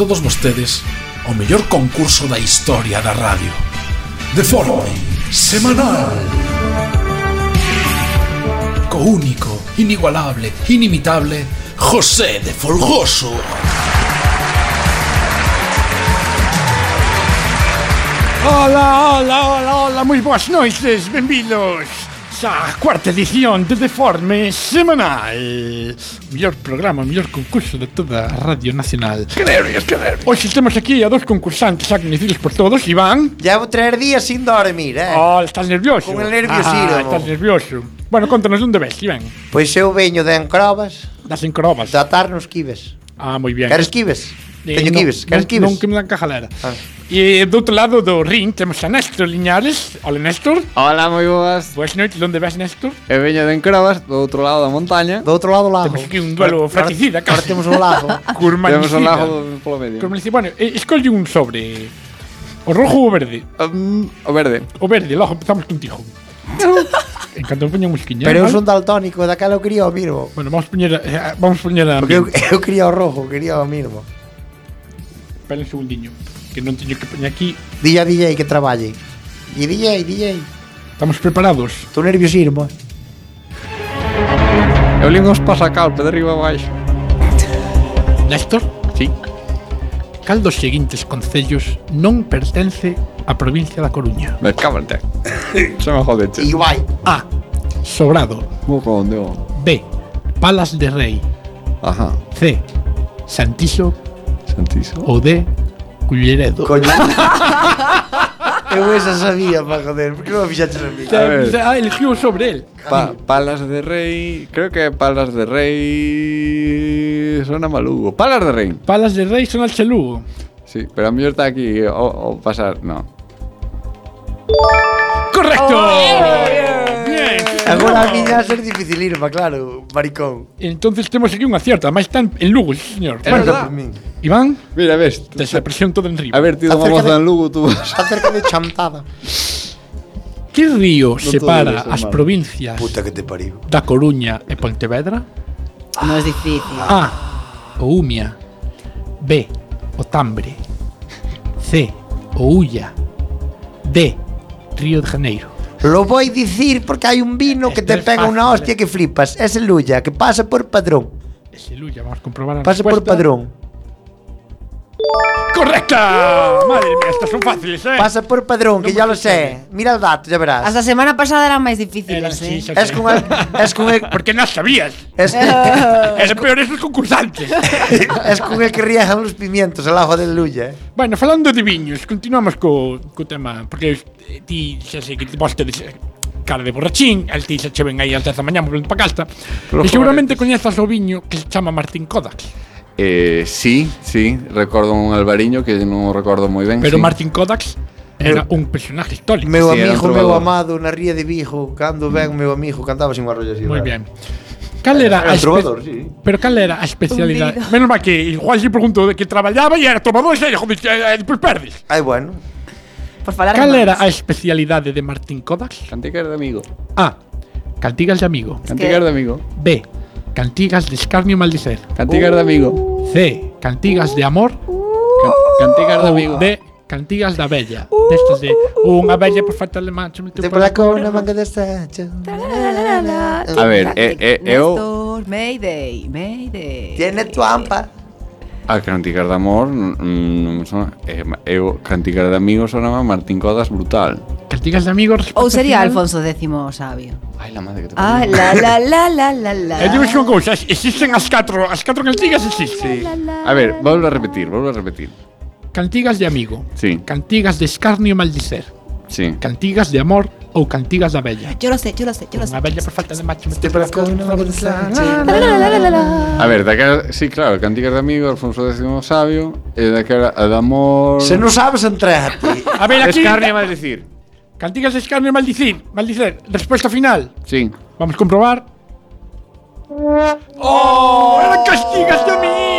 S7: todos vostedes, o mellor concurso da historia da radio. De forma semanal. Co único, inigualable, inimitable, José de Folgoso.
S9: Hola, hola, hola, hola, moi boas noites, benvidos a cuarta edición de Deforme Semanal. Mellor programa, mellor concurso de toda a Radio Nacional.
S5: Que nervios, que nervios.
S9: Hoxe temos aquí a dos concursantes agradecidos por todos, Iván.
S5: Llevo tres días sin dormir, eh.
S9: Oh, estás nervioso.
S5: Con el nerviosismo.
S9: Ah, estás nervioso. Bueno, contanos onde ves, Iván.
S5: Pois pues eu veño de Encrobas.
S9: Das Encrobas.
S5: Da Tarnos Quives.
S9: Ah, moi bien.
S5: Queres
S9: Quives?
S5: Teño
S9: que
S5: ibes, queres
S9: que
S5: ibes?
S9: Non, que me dan ca.
S5: Ah.
S9: E do outro lado do ring temos a Néstor Liñares. Hola, Néstor.
S4: Hola, moi boas.
S9: Boas noites, onde vas, Néstor?
S4: Eu veño de Encrabas, do outro lado da montaña.
S5: Do outro lado do lago.
S9: Temos aquí un duelo Para,
S5: fratricida,
S9: casi.
S5: Temos un lago. [laughs]
S9: Curmanicida.
S4: Temos un lago polo medio.
S9: Curmanicida. Bueno, escolle un sobre. O rojo ou o verde?
S4: Um, o verde.
S9: O verde, logo empezamos contigo. [laughs] En canto poña musquiña.
S5: Pero eu son daltónico, daquela eu quería o mirvo.
S9: Bueno, vamos poñer, eh, vamos poñer a...
S5: Porque eu, [laughs] eu quería o rojo, quería o mirvo.
S9: Espera un segundiño, que non teño que poñer aquí.
S5: Dille a DJ que traballe. E DJ, DJ.
S9: Estamos preparados.
S5: Estou nerviosismo.
S4: Eu lín os pasacalpe de arriba abaixo.
S9: Néstor?
S4: Sí.
S9: Cal dos seguintes concellos non pertence á provincia da Coruña?
S4: Me cámate. Se me jodeche.
S5: Igual.
S9: A. Sobrado.
S4: Buco, onde?
S9: B. Palas de Rei.
S4: Ajá.
S9: C. Santiso
S4: Santísimo.
S9: ou D. Culleredo
S5: Coño [laughs] Eu esa sabía, pa joder Por que non me fixaches a mí?
S4: A ver.
S9: Ah, eligiu sobre el
S4: Pa Palas de Rei, creo que Palas de Rei suena malugo. Palas de Rei.
S9: Palas de Rei son al Chelugo
S4: Sí, pero a mí está aquí o, o pasar, no.
S9: ¡Correcto!
S5: agora a miña a ser dificilirma, claro, maricón.
S9: Entonces temos aquí unha cierta, máis tan en Lugo, sí, señor.
S4: É verdad.
S9: Iván,
S4: Mira, ves.
S9: Te se presión todo en río.
S4: A ver, tío, unha moza en Lugo, tú.
S5: Acerca de Chantada.
S9: Que río
S4: no
S9: separa
S4: eso,
S9: as
S4: mal.
S9: provincias
S5: Puta que te pariu.
S9: da Coruña e Pontevedra?
S8: Non é difícil.
S9: A. O Umia. B. O Tambre. C. O Ulla. D. Río de Janeiro.
S5: Lo voy dicir porque hai un vino que te
S9: Esto es
S5: pega
S9: fácil,
S5: hostia que flipas. Es el Luya, que pasa por padrón.
S9: Ese Lulla, vamos a comprobar a
S5: Pasa por padrón
S9: correcta! Uh! Madre mía, estas son fáciles, eh?
S5: Pasa por padrón,
S9: no
S5: que
S9: ya
S5: lo sé. Mira o dato, ya verás.
S8: Hasta a semana pasada eran máis difíciles,
S9: Eran, sí,
S8: eh?
S9: xa sei.
S5: Es con el, es con el,
S9: Porque non sabías.
S5: es, [laughs] oh.
S9: Eran peores os concursantes. [laughs]
S5: es con el que riegan los pimientos, el ajo del luya. eh.
S9: Bueno, falando de viños, continuamos co, co tema, porque eh, ti xa sei que vos tedes eh, cara de borrachín, el ti xa che ven aí ás 10 da mañá volvendo pa
S4: casa.
S9: e seguramente coñezas o viño que se chama Martín Kodak.
S4: Eh, sí, sí, recordo un albariño que non o recordo moi ben.
S9: Pero
S4: sí.
S9: Martín Kodax era un personaje histórico.
S5: Meu
S4: Sí,
S5: amigo, meu
S4: trovador.
S5: amado Na ría de Vigo Cando ven meu amigo Cantaba sin rolla así rara.
S9: bien. Cal era,
S5: Era
S9: a
S5: trovador, sí.
S9: Pero cal era a especialidade?
S8: Hundido.
S9: Menos mal que igual se pregunto de que traballaba e era tomador e joder, e despois perdes.
S5: Ai, bueno
S8: Por falar
S9: Cal era a especialidade de Martín Kodax?
S4: Cantigas de amigo.
S9: A. Cantigas de amigo.
S4: Cantigas de amigo.
S9: B. Cantigas de escarnio y maldicer.
S4: Cantigas de amigo.
S9: C. Cantigas de amor.
S4: Can- Cantigas de amigo.
S9: D. Cantigas da bella. Destas de unha bella por falta de macho.
S5: Te
S9: por
S5: pola unha manga de sacho
S4: A ver, eh, eh, eu-
S8: Néstor, Mayday, Mayday.
S5: Tiene tu ampa
S4: A Cantiga de Amor non me sona, eh, eu Cantiga de Amigos sonaba Martín Codas brutal.
S9: Cantigas de Amigos
S8: Ou sería Alfonso X sabio.
S4: Ai, la madre que te
S8: Ah, la la la la la la.
S9: Eh, e digo unha cousa, existen as catro, as catro cantigas existen.
S4: Sí. A ver, volvo a repetir, volvo a repetir.
S9: Cantigas de amigo.
S4: Sí.
S9: Cantigas de escarnio e maldicer.
S4: Sí.
S9: Cantigas de amor o Cantigas la Bella.
S8: Yo lo sé, yo lo sé, yo lo sé.
S9: Una bella por falta de macho.
S8: Este para
S4: A ver, de cara, sí, claro, Cantigas de Amigo, Alfonso X Sabio, e de cara al amor...
S5: Se non sabes entrar.
S9: A ver, aquí...
S4: Escarne a maldecir.
S9: Cantigas de escarne maldicir, maldicer. Respuesta final.
S4: Sí.
S9: Vamos a comprobar. ¡Oh! ¡Oh! ¡Era Cantigas de Amigo!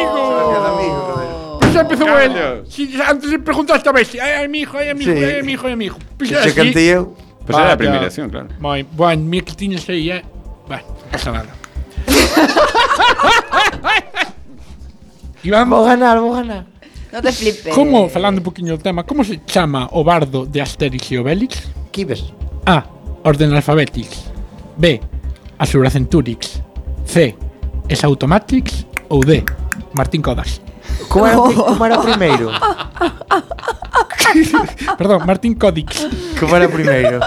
S9: Pues empezó él. Si antes le preguntaste a veces, ay, mi hijo, ay, mi hijo, ay, mi hijo, ay, mi hijo. ¿Qué
S5: pues se?
S4: Pues era
S9: Vaya.
S4: a primeira acción, claro.
S9: Moi, bueno, mira que tiñas aí, eh. Bueno, pasa nada. [laughs]
S7: Iván,
S5: Vou ganar, vou ganar.
S8: No te flipes.
S9: Como, falando un poquinho do tema, como se chama o bardo de Asterix e Obelix?
S5: Kibes.
S9: A. Orden Alphabetics B. Asura Centurix C. Esautomatix ou D. Martín Codas
S5: Como era, como era o primeiro? [laughs] [laughs]
S9: Perdón, Martín Codix
S5: Como era primeiro?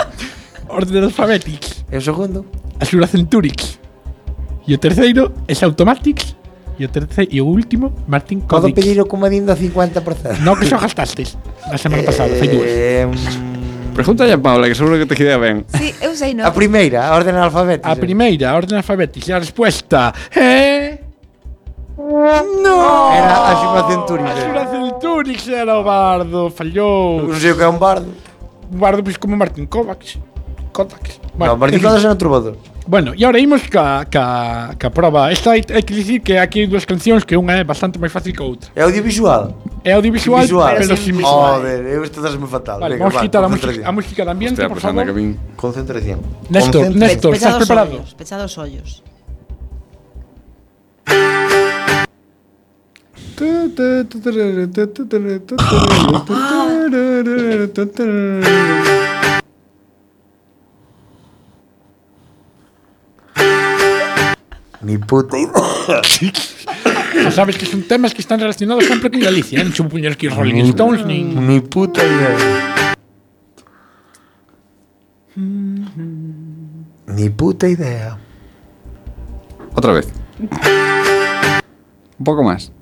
S9: Orden Alphabetics
S5: E o segundo?
S9: Asura Centurix E o terceiro Esautomatix E o terceiro e o último Martín
S5: Podo
S9: Codix
S5: pedir o comodín do 50%.
S9: No que xa gastastes La semana pasada, fai dúas
S5: Eh,
S4: Pregúntalle a Paula, que seguro que te queda ben.
S8: Sí, eu sei, no.
S5: a primeira, a orden alfabética.
S9: A primeira, a orden alfabética, a respuesta é... No!
S5: Era a Xuma Centurix.
S9: Asura Túnix era o bardo, fallou.
S5: Non sei o que é un bardo.
S9: Un bardo pois como Martín Kovacs. Kovacs.
S5: Bueno, no, Martín Kovacs era trovador.
S9: Bueno, e agora imos ca, ca, ca prova. Esta hai, hai que dicir que aquí hai dúas cancións Que unha é bastante máis fácil que a outra
S5: É audiovisual?
S9: É audiovisual,
S5: visual.
S9: pero sin visual
S5: Joder, eu estou me fatal
S9: vale,
S5: Venga,
S9: Vamos
S5: va,
S9: quitar a música, a música de ambiente,
S4: Hostia,
S9: por favor
S4: que vin...
S5: Concentración
S9: Néstor, Néstor, estás preparado?
S12: Pechados ollos, pechados ollos.
S5: Ni puta idea.
S9: Xa sabes que son temas que están relacionados sempre con Galicia, ¿eh? non chupo puñer aquí Rolling Stones, nin...
S5: Ni puta idea. Ni puta idea.
S4: Otra vez. Un poco más.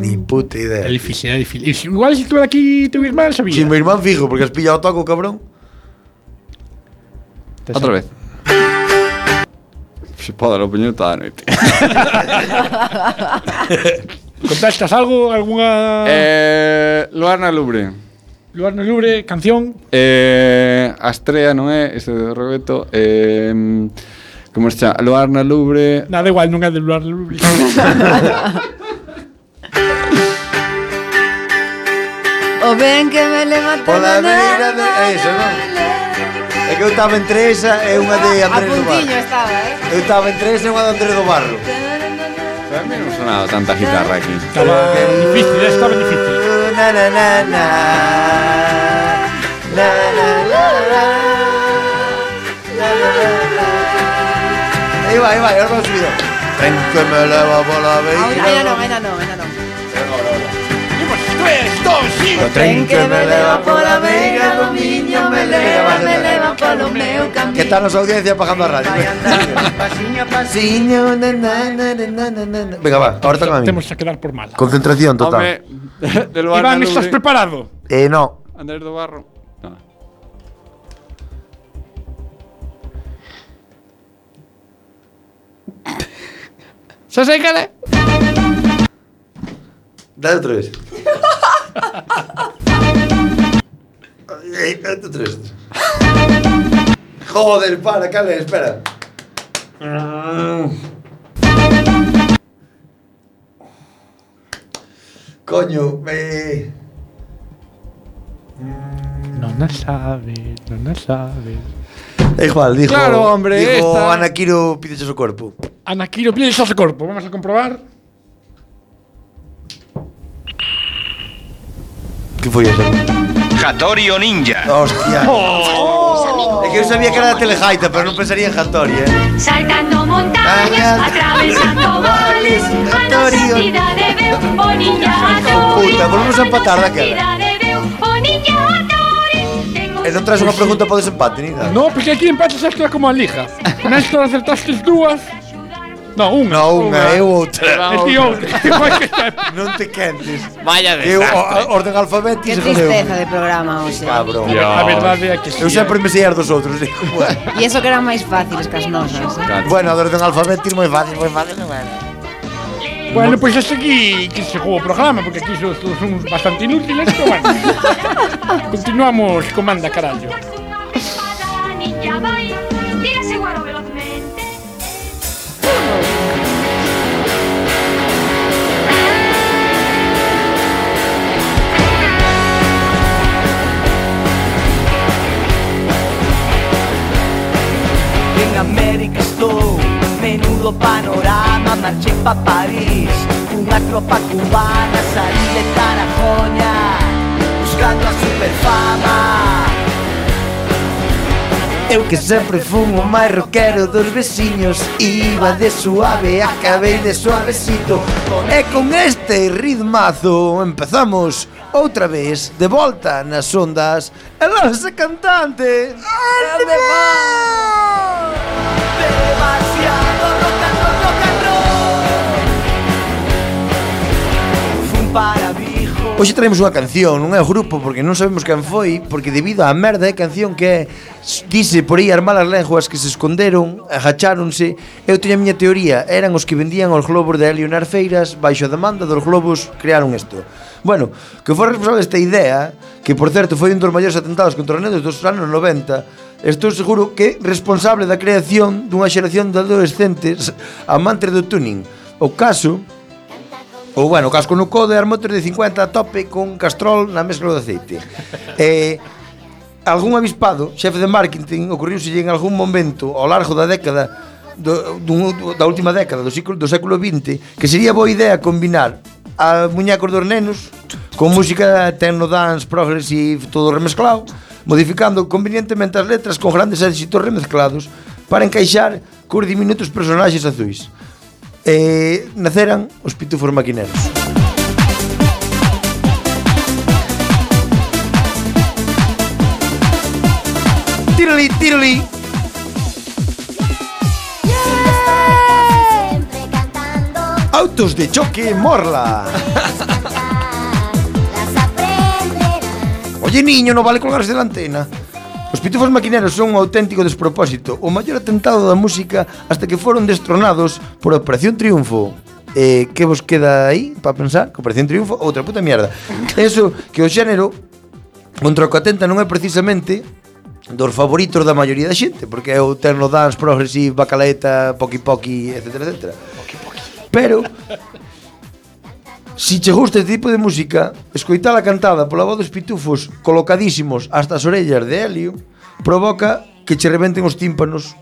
S5: Ni puta idea.
S9: É difícil, é difícil. Igual se si estuve aquí tu irmán, sabía.
S5: Si, mi irmán fijo, porque has pillado toco, cabrón.
S4: Otra vez. Se pode dar opinión toda a noite.
S9: Contestas algo, alguna...
S4: Eh, Luarna Lubre.
S9: Luarna Lubre, canción.
S4: Eh, a non é? Ese de Roberto. Eh, Como se chama? Luar na Lubre...
S9: Nada igual, nunca de Loar na Lubre. [laughs]
S8: o ben que me levanta
S5: Pola beira de... É iso, non? É que eu estaba entre esa e unha de Andrés do Barro.
S8: estaba, eh?
S5: Eu estaba entre esa e unha de Andrés do Barro.
S4: A mí non sonaba tanta guitarra aquí.
S9: Estaba difícil, eh, estaba difícil.
S5: Na, na, na, na. Na, na, na, na. Na, na, na. ahí va, ahí va, ahora lo subido. Ven que me eleva por la
S8: vega. Ahora, no, ahora no, ahora
S5: no. Pero tren que me eleva por la vega, los niños me elevan, me elevan
S8: por los meus caminos.
S5: Que están las audiencias bajando a radio. Pasiño, pasiño, na, na. Venga, va, ahora toca a mí.
S9: Tenemos que quedar por mal.
S5: Concentración total.
S4: Hombre, [laughs]
S9: Iván, ¿estás preparado?
S5: Eh, no.
S4: Andrés do Barro. Sasécale.
S5: Dale otra vez. Ay, Dale otra vez. Joder, para, Cale, espera. Coño, me...
S9: No la sabes, no la sabes.
S5: Igual, dijo.
S4: Claro, hombre.
S5: Dijo
S4: esta...
S5: Anaquiro pide su
S9: cuerpo. Anaquiro pide su cuerpo. Vamos a comprobar.
S5: ¿Qué fue eso?
S13: Hattori o Ninja.
S5: Hostia. Oh. Es que yo sabía que era de Telejaita, pero no pensaría en Hattori, ¿eh?
S14: Saltando montañas, atravesando valles, a la de o ninja.
S5: Puta, volvemos a empatar. E non traes unha pregunta para o desempate, Nina?
S9: No, porque aquí empates a é como a lija. Néstor acertaste dúas, No, unha.
S5: No, unha, eu outra.
S9: E ti outra.
S5: non te quentes.
S4: Vaya
S5: desastre. Eu, o, orden alfabético.
S8: Que tristeza de programa, hoxe.
S5: Cabrón.
S9: A verdade é que sí.
S5: Eu sempre me sei dos outros. E bueno.
S8: eso que eran máis fáciles que as nosas. Eh?
S5: Bueno, a orden alfabético, moi fácil, moi fácil.
S9: Bueno. Bueno, pues hasta aquí que se jugou o programa, porque aquí son, son bastante inútiles, pero bueno. [laughs] Continuamos con Manda Carallo.
S15: En América estou, menudo panorama
S12: marchei pa París. Unha tropa cubana saí de Tarajoña Buscando a superfama.
S5: Eu que sempre fun o máis roquero dos veciños Iba de suave, acabei de suavecito. E con este ritmazo empezamos outra vez de volta nas ondas E lanza cantante
S12: Animal!
S5: Hoxe traemos unha canción, non é o grupo Porque non sabemos quen foi Porque debido á merda é canción que é Dice por aí as malas lenguas que se esconderon Agacháronse Eu teño a miña teoría Eran os que vendían os globos de Elionar Feiras Baixo a demanda dos globos crearon isto Bueno, que foi responsable desta idea Que por certo foi un dos maiores atentados contra o nenos dos anos 90 Estou seguro que responsable da creación dunha xeración de adolescentes amantes do tuning. O caso Ou bueno, casco no code, e armotres de 50 a tope con castrol na mescla de aceite. eh, algún avispado, xefe de marketing, ocorriuselle en algún momento ao largo da década do, dun, da última década do século, do século XX que sería boa idea combinar a muñecos dos nenos con música techno dance, progressive, todo remezclado, modificando convenientemente as letras con grandes éxitos remezclados para encaixar cos diminutos personaxes azuis eh, naceran os pitufos maquineros. Tiroli, tiroli. Yeah. Autos de choque morla. Oye, niño, no vale colgarse de la antena. Os pitufos maquineros son un auténtico despropósito, o maior atentado da música hasta que foron destronados por Operación Triunfo. Eh, que vos queda aí para pensar? Que Operación Triunfo, outra puta mierda. Eso que o xénero contra o que atenta non é precisamente dos favoritos da maioría da xente, porque é o terno dance, progressive, bacalaeta, poki poki, etc, etc. Poki. Pero Si che gusta este tipo de música, escoitala cantada pola voz dos pitufos colocadísimos hasta as orellas de Helio provoca que che reventen os tímpanos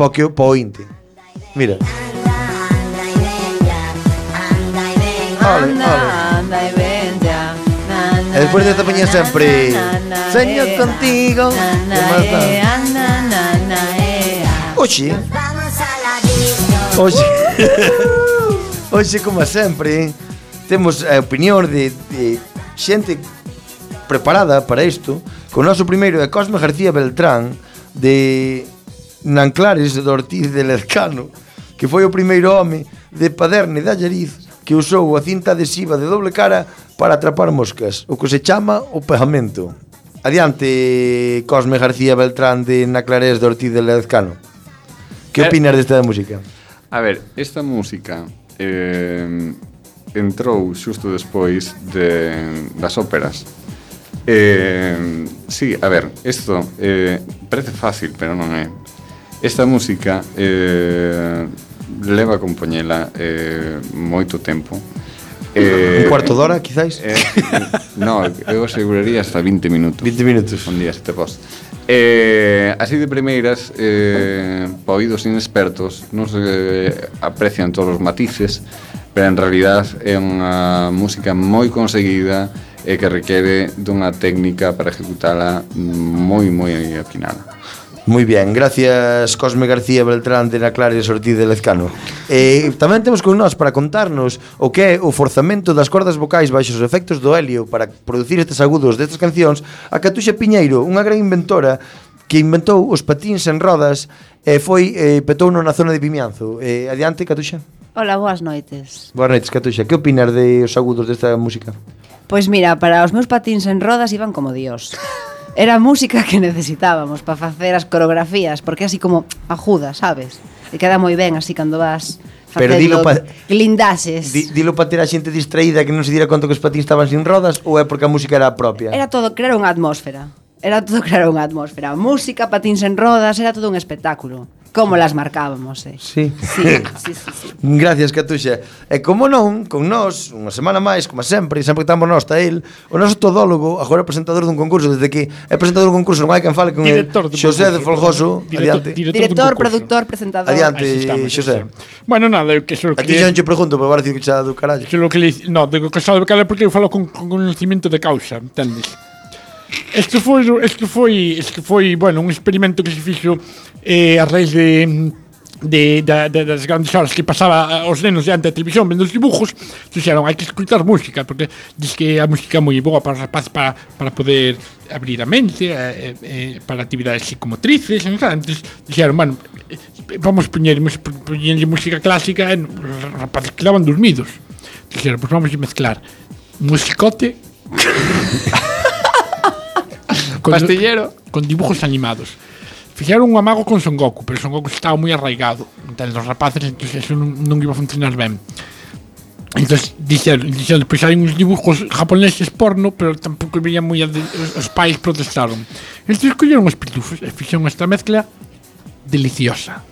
S5: po que o pointe. Mira. Ole, ole.
S8: E
S5: despois desta
S8: de poñer
S5: sempre
S8: Señor
S5: contigo Oxe Oxe [laughs] Oxe como sempre eh temos a opinión de, de xente preparada para isto Con o noso primeiro é Cosme García Beltrán De Nanclares de Ortiz de Lezcano Que foi o primeiro home de Paderne de Allariz Que usou a cinta adhesiva de doble cara para atrapar moscas O que se chama o pegamento Adiante, Cosme García Beltrán de Nanclares de Ortiz de Lezcano Que
S4: eh,
S5: opinas desta música?
S4: A ver, esta música eh, entrou xusto despois de, das óperas. Eh, sí, a ver, isto eh, parece fácil, pero non é. Esta música eh, leva a compoñela eh, moito tempo.
S5: Eh, un cuarto de hora, quizáis?
S4: Eh, no, eu aseguraría hasta 20 minutos.
S5: 20 minutos.
S4: Un día se te pos. Eh, así de primeiras, eh, pa oídos inexpertos, non se eh, aprecian todos os matices, pero en realidad é unha música moi conseguida e que requere dunha técnica para ejecutala moi, moi afinada.
S5: Moi bien, gracias Cosme García Beltrán de Naclares Ortiz de Lezcano eh, Tamén temos con nós para contarnos o que é o forzamento das cordas vocais baixos os efectos do helio para producir estes agudos destas cancións a Catuxa Piñeiro, unha gran inventora que inventou os patíns en rodas e foi eh, petouno na zona de Vimianzo. Eh, adiante, Catuxa.
S8: Hola, boas noites.
S5: Boas noites, Catuxa. Que opinas de os agudos desta música?
S8: Pois mira, para os meus patíns en rodas iban como dios. Era a música que necesitábamos para facer as coreografías, porque así como ajuda, sabes? E queda moi ben así cando vas
S5: Pero dilo pa,
S8: lindaxes.
S5: Di, dilo para ter a xente distraída que non se dira conta que os patins estaban sin rodas ou é porque a música era propia?
S8: Era todo, crear unha atmósfera. Era todo [laughs] crear unha atmósfera. Música, patins en rodas, era todo un espectáculo. Como las marcábamos, eh?
S5: Sí.
S8: Sí, [laughs] sí, sí, sí.
S5: Gracias, Catuxa. E como non, con nós, unha semana máis, como sempre, sempre que estamos nós, está el, o noso todólogo, agora presentador dun concurso, desde que é presentador dun concurso, non hai quen fale con el,
S9: director
S5: Xosé de Folgoso, adiante.
S9: Director,
S8: director productor, presentador.
S5: Adiante,
S9: estamos,
S5: Xosé.
S9: Bueno, nada, eu que só que...
S5: A ti xa non te pregunto, pero parece que xa do carallo.
S9: Que lo que le... No, digo que xa do carallo porque eu falo con, con conocimiento de causa, entendes? Isto foi, isto foi, isto foi, bueno, un experimento que se fixo eh, a raíz de de, da, de, das grandes horas que pasaba os nenos diante da televisión vendo os dibujos dixeron, hai que escutar música porque diz que a música é moi boa para os rapazes para, para poder abrir a mente eh, eh, para actividades psicomotrices entonces dixeron, bueno vamos poñer, poñer música clásica e os rapazes quedaban dormidos dixeron, pois pues vamos mezclar musicote [laughs] Con,
S4: Pastillero.
S9: Con dibujos animados. Fixeron un amago con Son Goku, pero Son Goku estaba moi arraigado. entre os rapaces, entón, eso non, non iba a funcionar ben. Entón, dixeron, dixeron, pois hai uns dibujos japoneses porno, pero tampouco veían moi... Os, os pais protestaron. Entón, escolleron os pitufos e fixeron esta mezcla deliciosa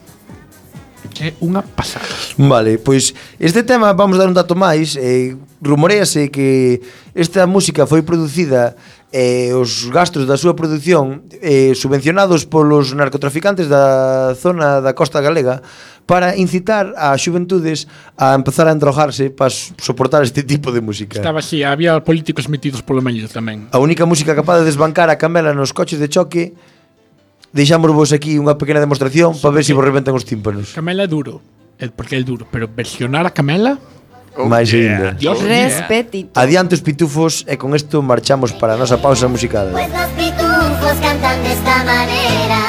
S9: é unha pasada.
S5: Vale, pois este tema vamos dar un dato máis, eh, rumorease que esta música foi producida eh, os gastos da súa produción eh, subvencionados polos narcotraficantes da zona da costa galega para incitar a xuventudes a empezar a endrojarse para soportar este tipo de música.
S9: Estaba así, había políticos metidos polo medio tamén.
S5: A única música capaz de desbancar a Camela nos coches de choque deixámosvos aquí unha pequena demostración para ver se si vos reventan os tímpanos.
S9: Camela é duro, porque é duro, pero versionar a Camela
S5: Máis yeah. ainda.
S9: Oh,
S8: Respetito. Yeah.
S5: Adiante os pitufos e con isto marchamos para a nosa pausa musical.
S16: Pues los pitufos cantan desta maneira.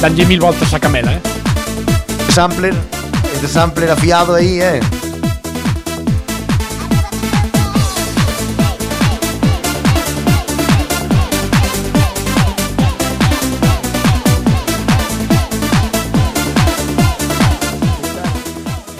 S9: Danlle mil voltas a camela, eh?
S5: Sampler, este sampler afiado aí, eh?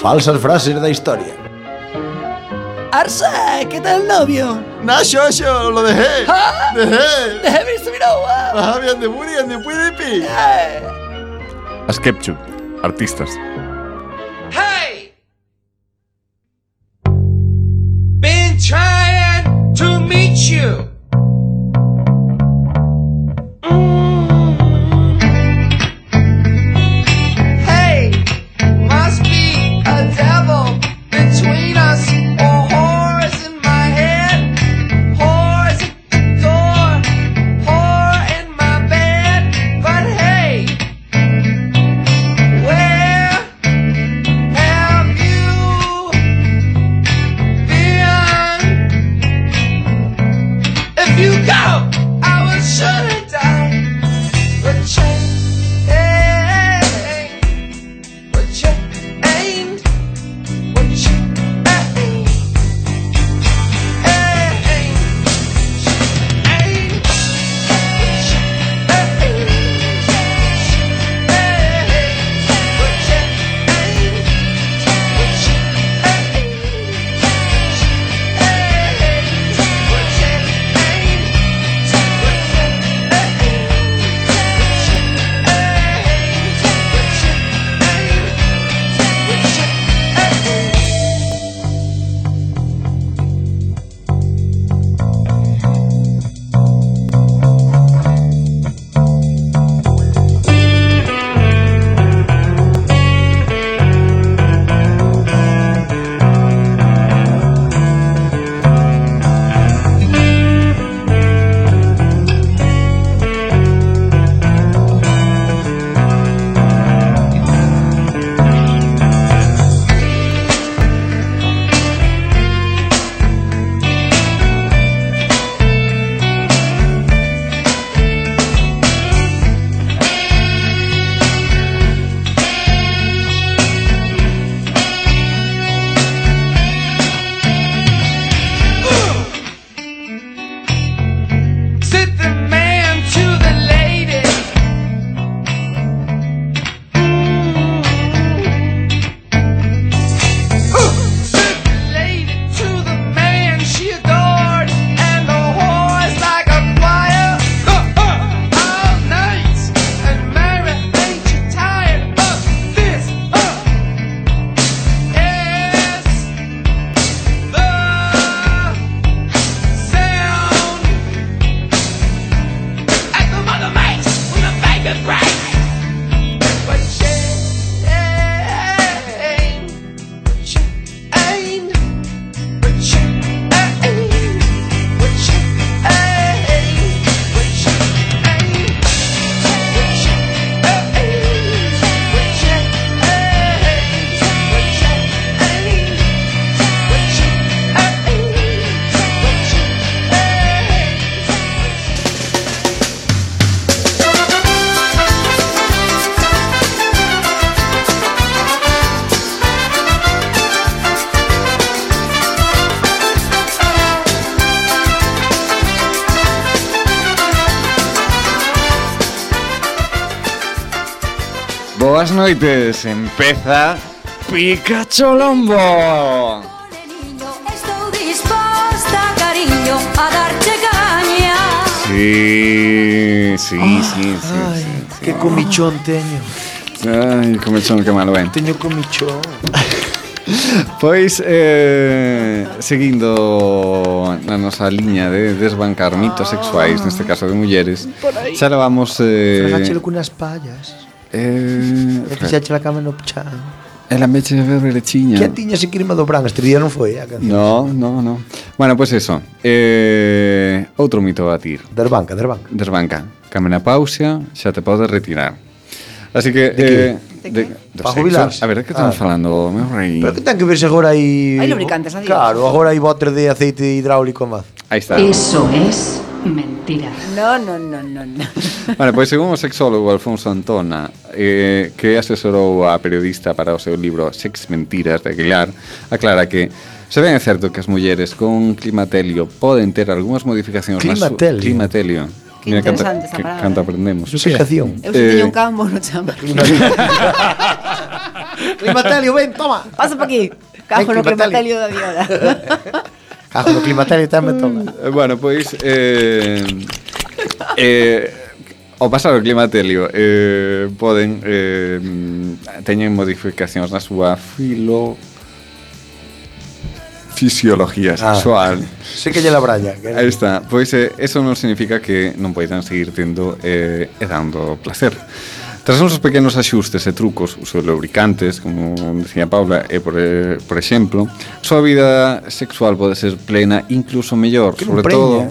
S5: Falsas frases da historia.
S3: Arsa, ¿qué tal novio?
S10: Nacho, yo lo dejé. ¿Ah?
S3: Dejé. Dejé mi subiroba.
S10: Ajá, bien de Buri, de Puidipi.
S17: Askepchu, eh. artistas.
S4: Boas noites. Empeza Pikachu Lombo.
S14: Estou disposta, cariño, a darche caña
S4: Sí, sí, sí, sí.
S5: Ai, que comichón teño.
S4: Ai, comezón que malo ben.
S5: Teño comichón.
S4: Pois, eh, seguindo na nosa liña de desbancar mitos sexuais, neste caso de mulleres, xa levamos... Eh,
S5: Fregáchelo cunas pallas.
S4: Eh,
S5: fixache la cama no chan.
S4: Ela me meche de verre.
S5: Que tiña se crima do Bran, este día non foi eh, a canción.
S4: No, no, no. Bueno, pois pues eso. Eh, outro mito a batir.
S5: Desbanca, desbanca.
S4: Desbanca. Camena pausa, xa te podes retirar. Así que...
S5: De
S4: eh, de,
S5: de
S4: Para
S5: jubilarse.
S4: A ver, que estamos
S5: ah.
S4: falando, meu rei?
S5: Pero que ten que verse agora aí...
S8: Hai lubricantes, adiós.
S5: Claro, agora hai botes de aceite hidráulico máis.
S4: Aí está.
S14: Eso es Mentira.
S8: No, no, no, no, no.
S4: Vale, pois según o sexólogo Alfonso Antona, eh, que asesorou a periodista para o seu libro Sex Mentiras de Aguilar, aclara que Se ben é certo que as mulleres con climatelio poden ter algunhas modificacións climatelio. Su... climatelio.
S8: Que
S4: Mira,
S8: interesante canta,
S4: esa
S8: palabra.
S4: Canta aprendemos.
S5: Explicación.
S8: Eu eh... teño un cambo no chamba.
S5: climatelio, [laughs] ven, toma.
S8: Pasa pa aquí. Cajo no
S5: climatelio
S8: da viola. [laughs]
S5: Ah, no climaterio tamén toma.
S4: bueno, pois... Eh, eh, ao pasar o climatelio eh, poden eh, teñen modificacións na súa filo fisiología sexual.
S5: Ah, sí que lle la braña. Que...
S4: Aí está. Pois eh, eso non significa que non poidan seguir tendo eh, e dando placer. Tras uns pequenos axustes e trucos, uso de lubricantes, como decía Paula, e por, por exemplo, a súa vida sexual pode ser plena incluso mellor,
S5: que
S4: sobre todo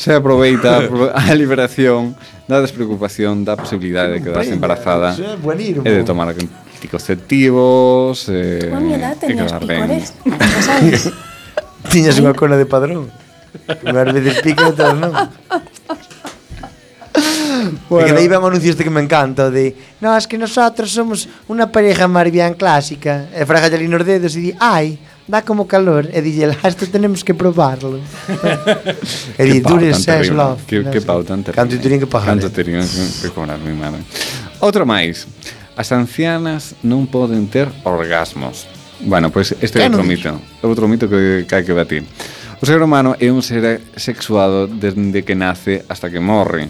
S4: se aproveita a liberación da despreocupación da posibilidade que de quedarse embarazada
S5: bueno.
S4: e de tomar anticonceptivos eh,
S14: a mi edad tenías picores sabes? [laughs]
S5: tiñas unha cona de padrón. Unhas veces pica outras non bueno. Que daí ven o anuncio este que me encanta de, no, es que nosotros somos una pareja marbian clásica e frágale nos dedos e di, ai dá como calor e dille, esto tenemos que probarlo. e di, dure sex love.
S4: Que, que pau tan terrible.
S5: Canto terían que pagar.
S4: Canto
S5: eh.
S4: terían que cobrar, mi madre. Outro máis. As ancianas non poden ter orgasmos. Bueno, pois pues este é outro mito. É outro mito que, que hai que batir. O ser humano é un ser sexuado desde que nace hasta que morre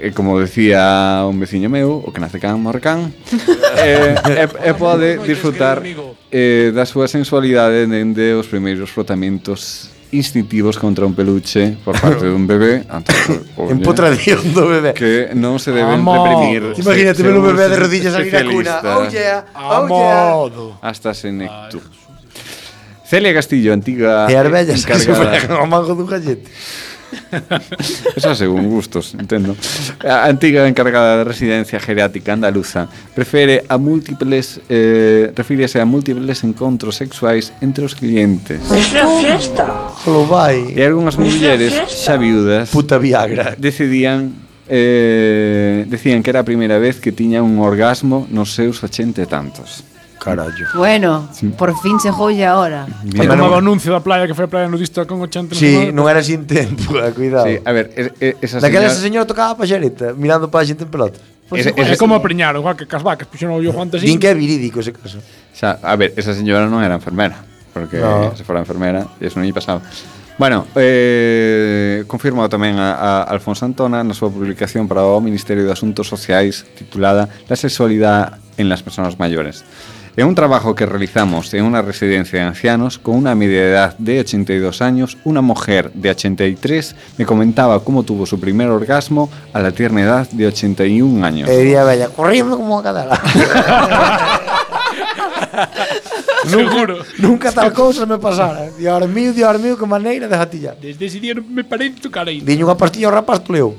S4: e como decía un veciño meu, o que nace can morcan, [laughs] e, eh, e, e pode disfrutar eh, da súa sensualidade dende os primeiros frotamentos instintivos contra un peluche por [laughs] parte dun bebé [laughs]
S5: empotradío do bebé.
S4: Que non se deben
S7: Amo.
S4: reprimir
S5: imagínate ver un bebé de rodillas ali na cuna. oh yeah, oh yeah.
S4: Hasta senectu Celia Castillo, antiga...
S5: E as vellas que se fregan ao mango dun gallete. [laughs]
S4: Esa según gustos, entendo. A antiga encargada da residencia geriátrica andaluza prefere a múltiples eh, refírese a múltiples encontros sexuais entre os clientes.
S5: Esta fiesta. vai.
S4: E algunhas mulleres xa viudas
S5: Puta Viagra.
S4: decidían eh, decían que era a primeira vez que tiña un orgasmo nos seus ochenta e tantos
S5: carallo.
S8: Bueno, sí. por fin se joya ahora.
S7: Foi como o anuncio da playa que foi a playa nudista con 80
S5: Sí, non era sin tempo, [laughs] cuidado.
S4: Sí, a ver, es, esa
S5: Daquela
S4: señora...
S5: esa señora tocaba a paxareta, mirando para a xente en pelotas.
S8: Pues
S4: ese,
S7: esa,
S4: ese,
S7: como apriñar, igual que cas vacas, puxeron o Juan antes.
S5: Din que é virídico ese caso.
S4: Xa, a ver, esa señora non era enfermera, porque
S5: no.
S4: se fora enfermera, eso non lle pasaba. Bueno, eh, confirmado tamén a, a Alfonso Antona na súa publicación para o Ministerio de Asuntos Sociais titulada La sexualidade en las personas maiores. É un trabajo que realizamos en una residencia de ancianos con una media edad de 82 años. Una mujer de 83 me comentaba cómo tuvo su primer orgasmo a la tierna edad de 81 años.
S5: Diría bella, corriendo como a cadala [laughs]
S7: Seguro.
S5: Nunca tal cousa me pasara Dios mío, Dios mío, que maneira de jatillar
S7: Desde ese día non me parei de tocar aí.
S5: Diño unha pastilla ao rapaz toleu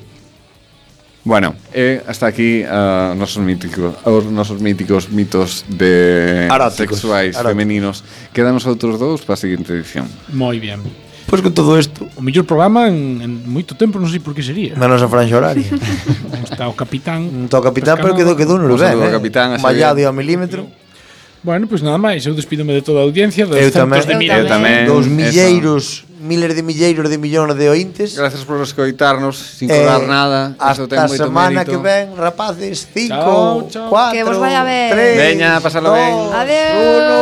S4: Bueno, eh, hasta aquí uh, nosos míticos, os nosos míticos mitos de
S5: Aráticos.
S4: sexuais
S5: Aráticos.
S4: femeninos. Quedan os outros dous para a seguinte edición.
S7: Moi bien.
S5: Pois con todo isto
S7: O mellor programa en, en moito tempo, non sei por que sería.
S5: Menos a franxa horaria.
S7: está o capitán.
S5: Non está o capitán, pero quedou quedou no
S4: lugar. O
S5: eh.
S4: capitán, así
S5: Mallado e ao milímetro. Pero...
S7: Bueno, pois pues nada máis, eu despídome de toda a audiencia dos
S5: eu tamén,
S7: de miles, eu
S8: tamén,
S5: dos milleiros, eso. miles de milleiros de millóns de ointes.
S4: Gracias por escoitarnos sin eh, cobrar nada.
S5: Hasta a semana
S4: mérito.
S5: que ven, rapaces, 5, 4, 3,
S4: Veña, pasalo ben.
S8: Adeus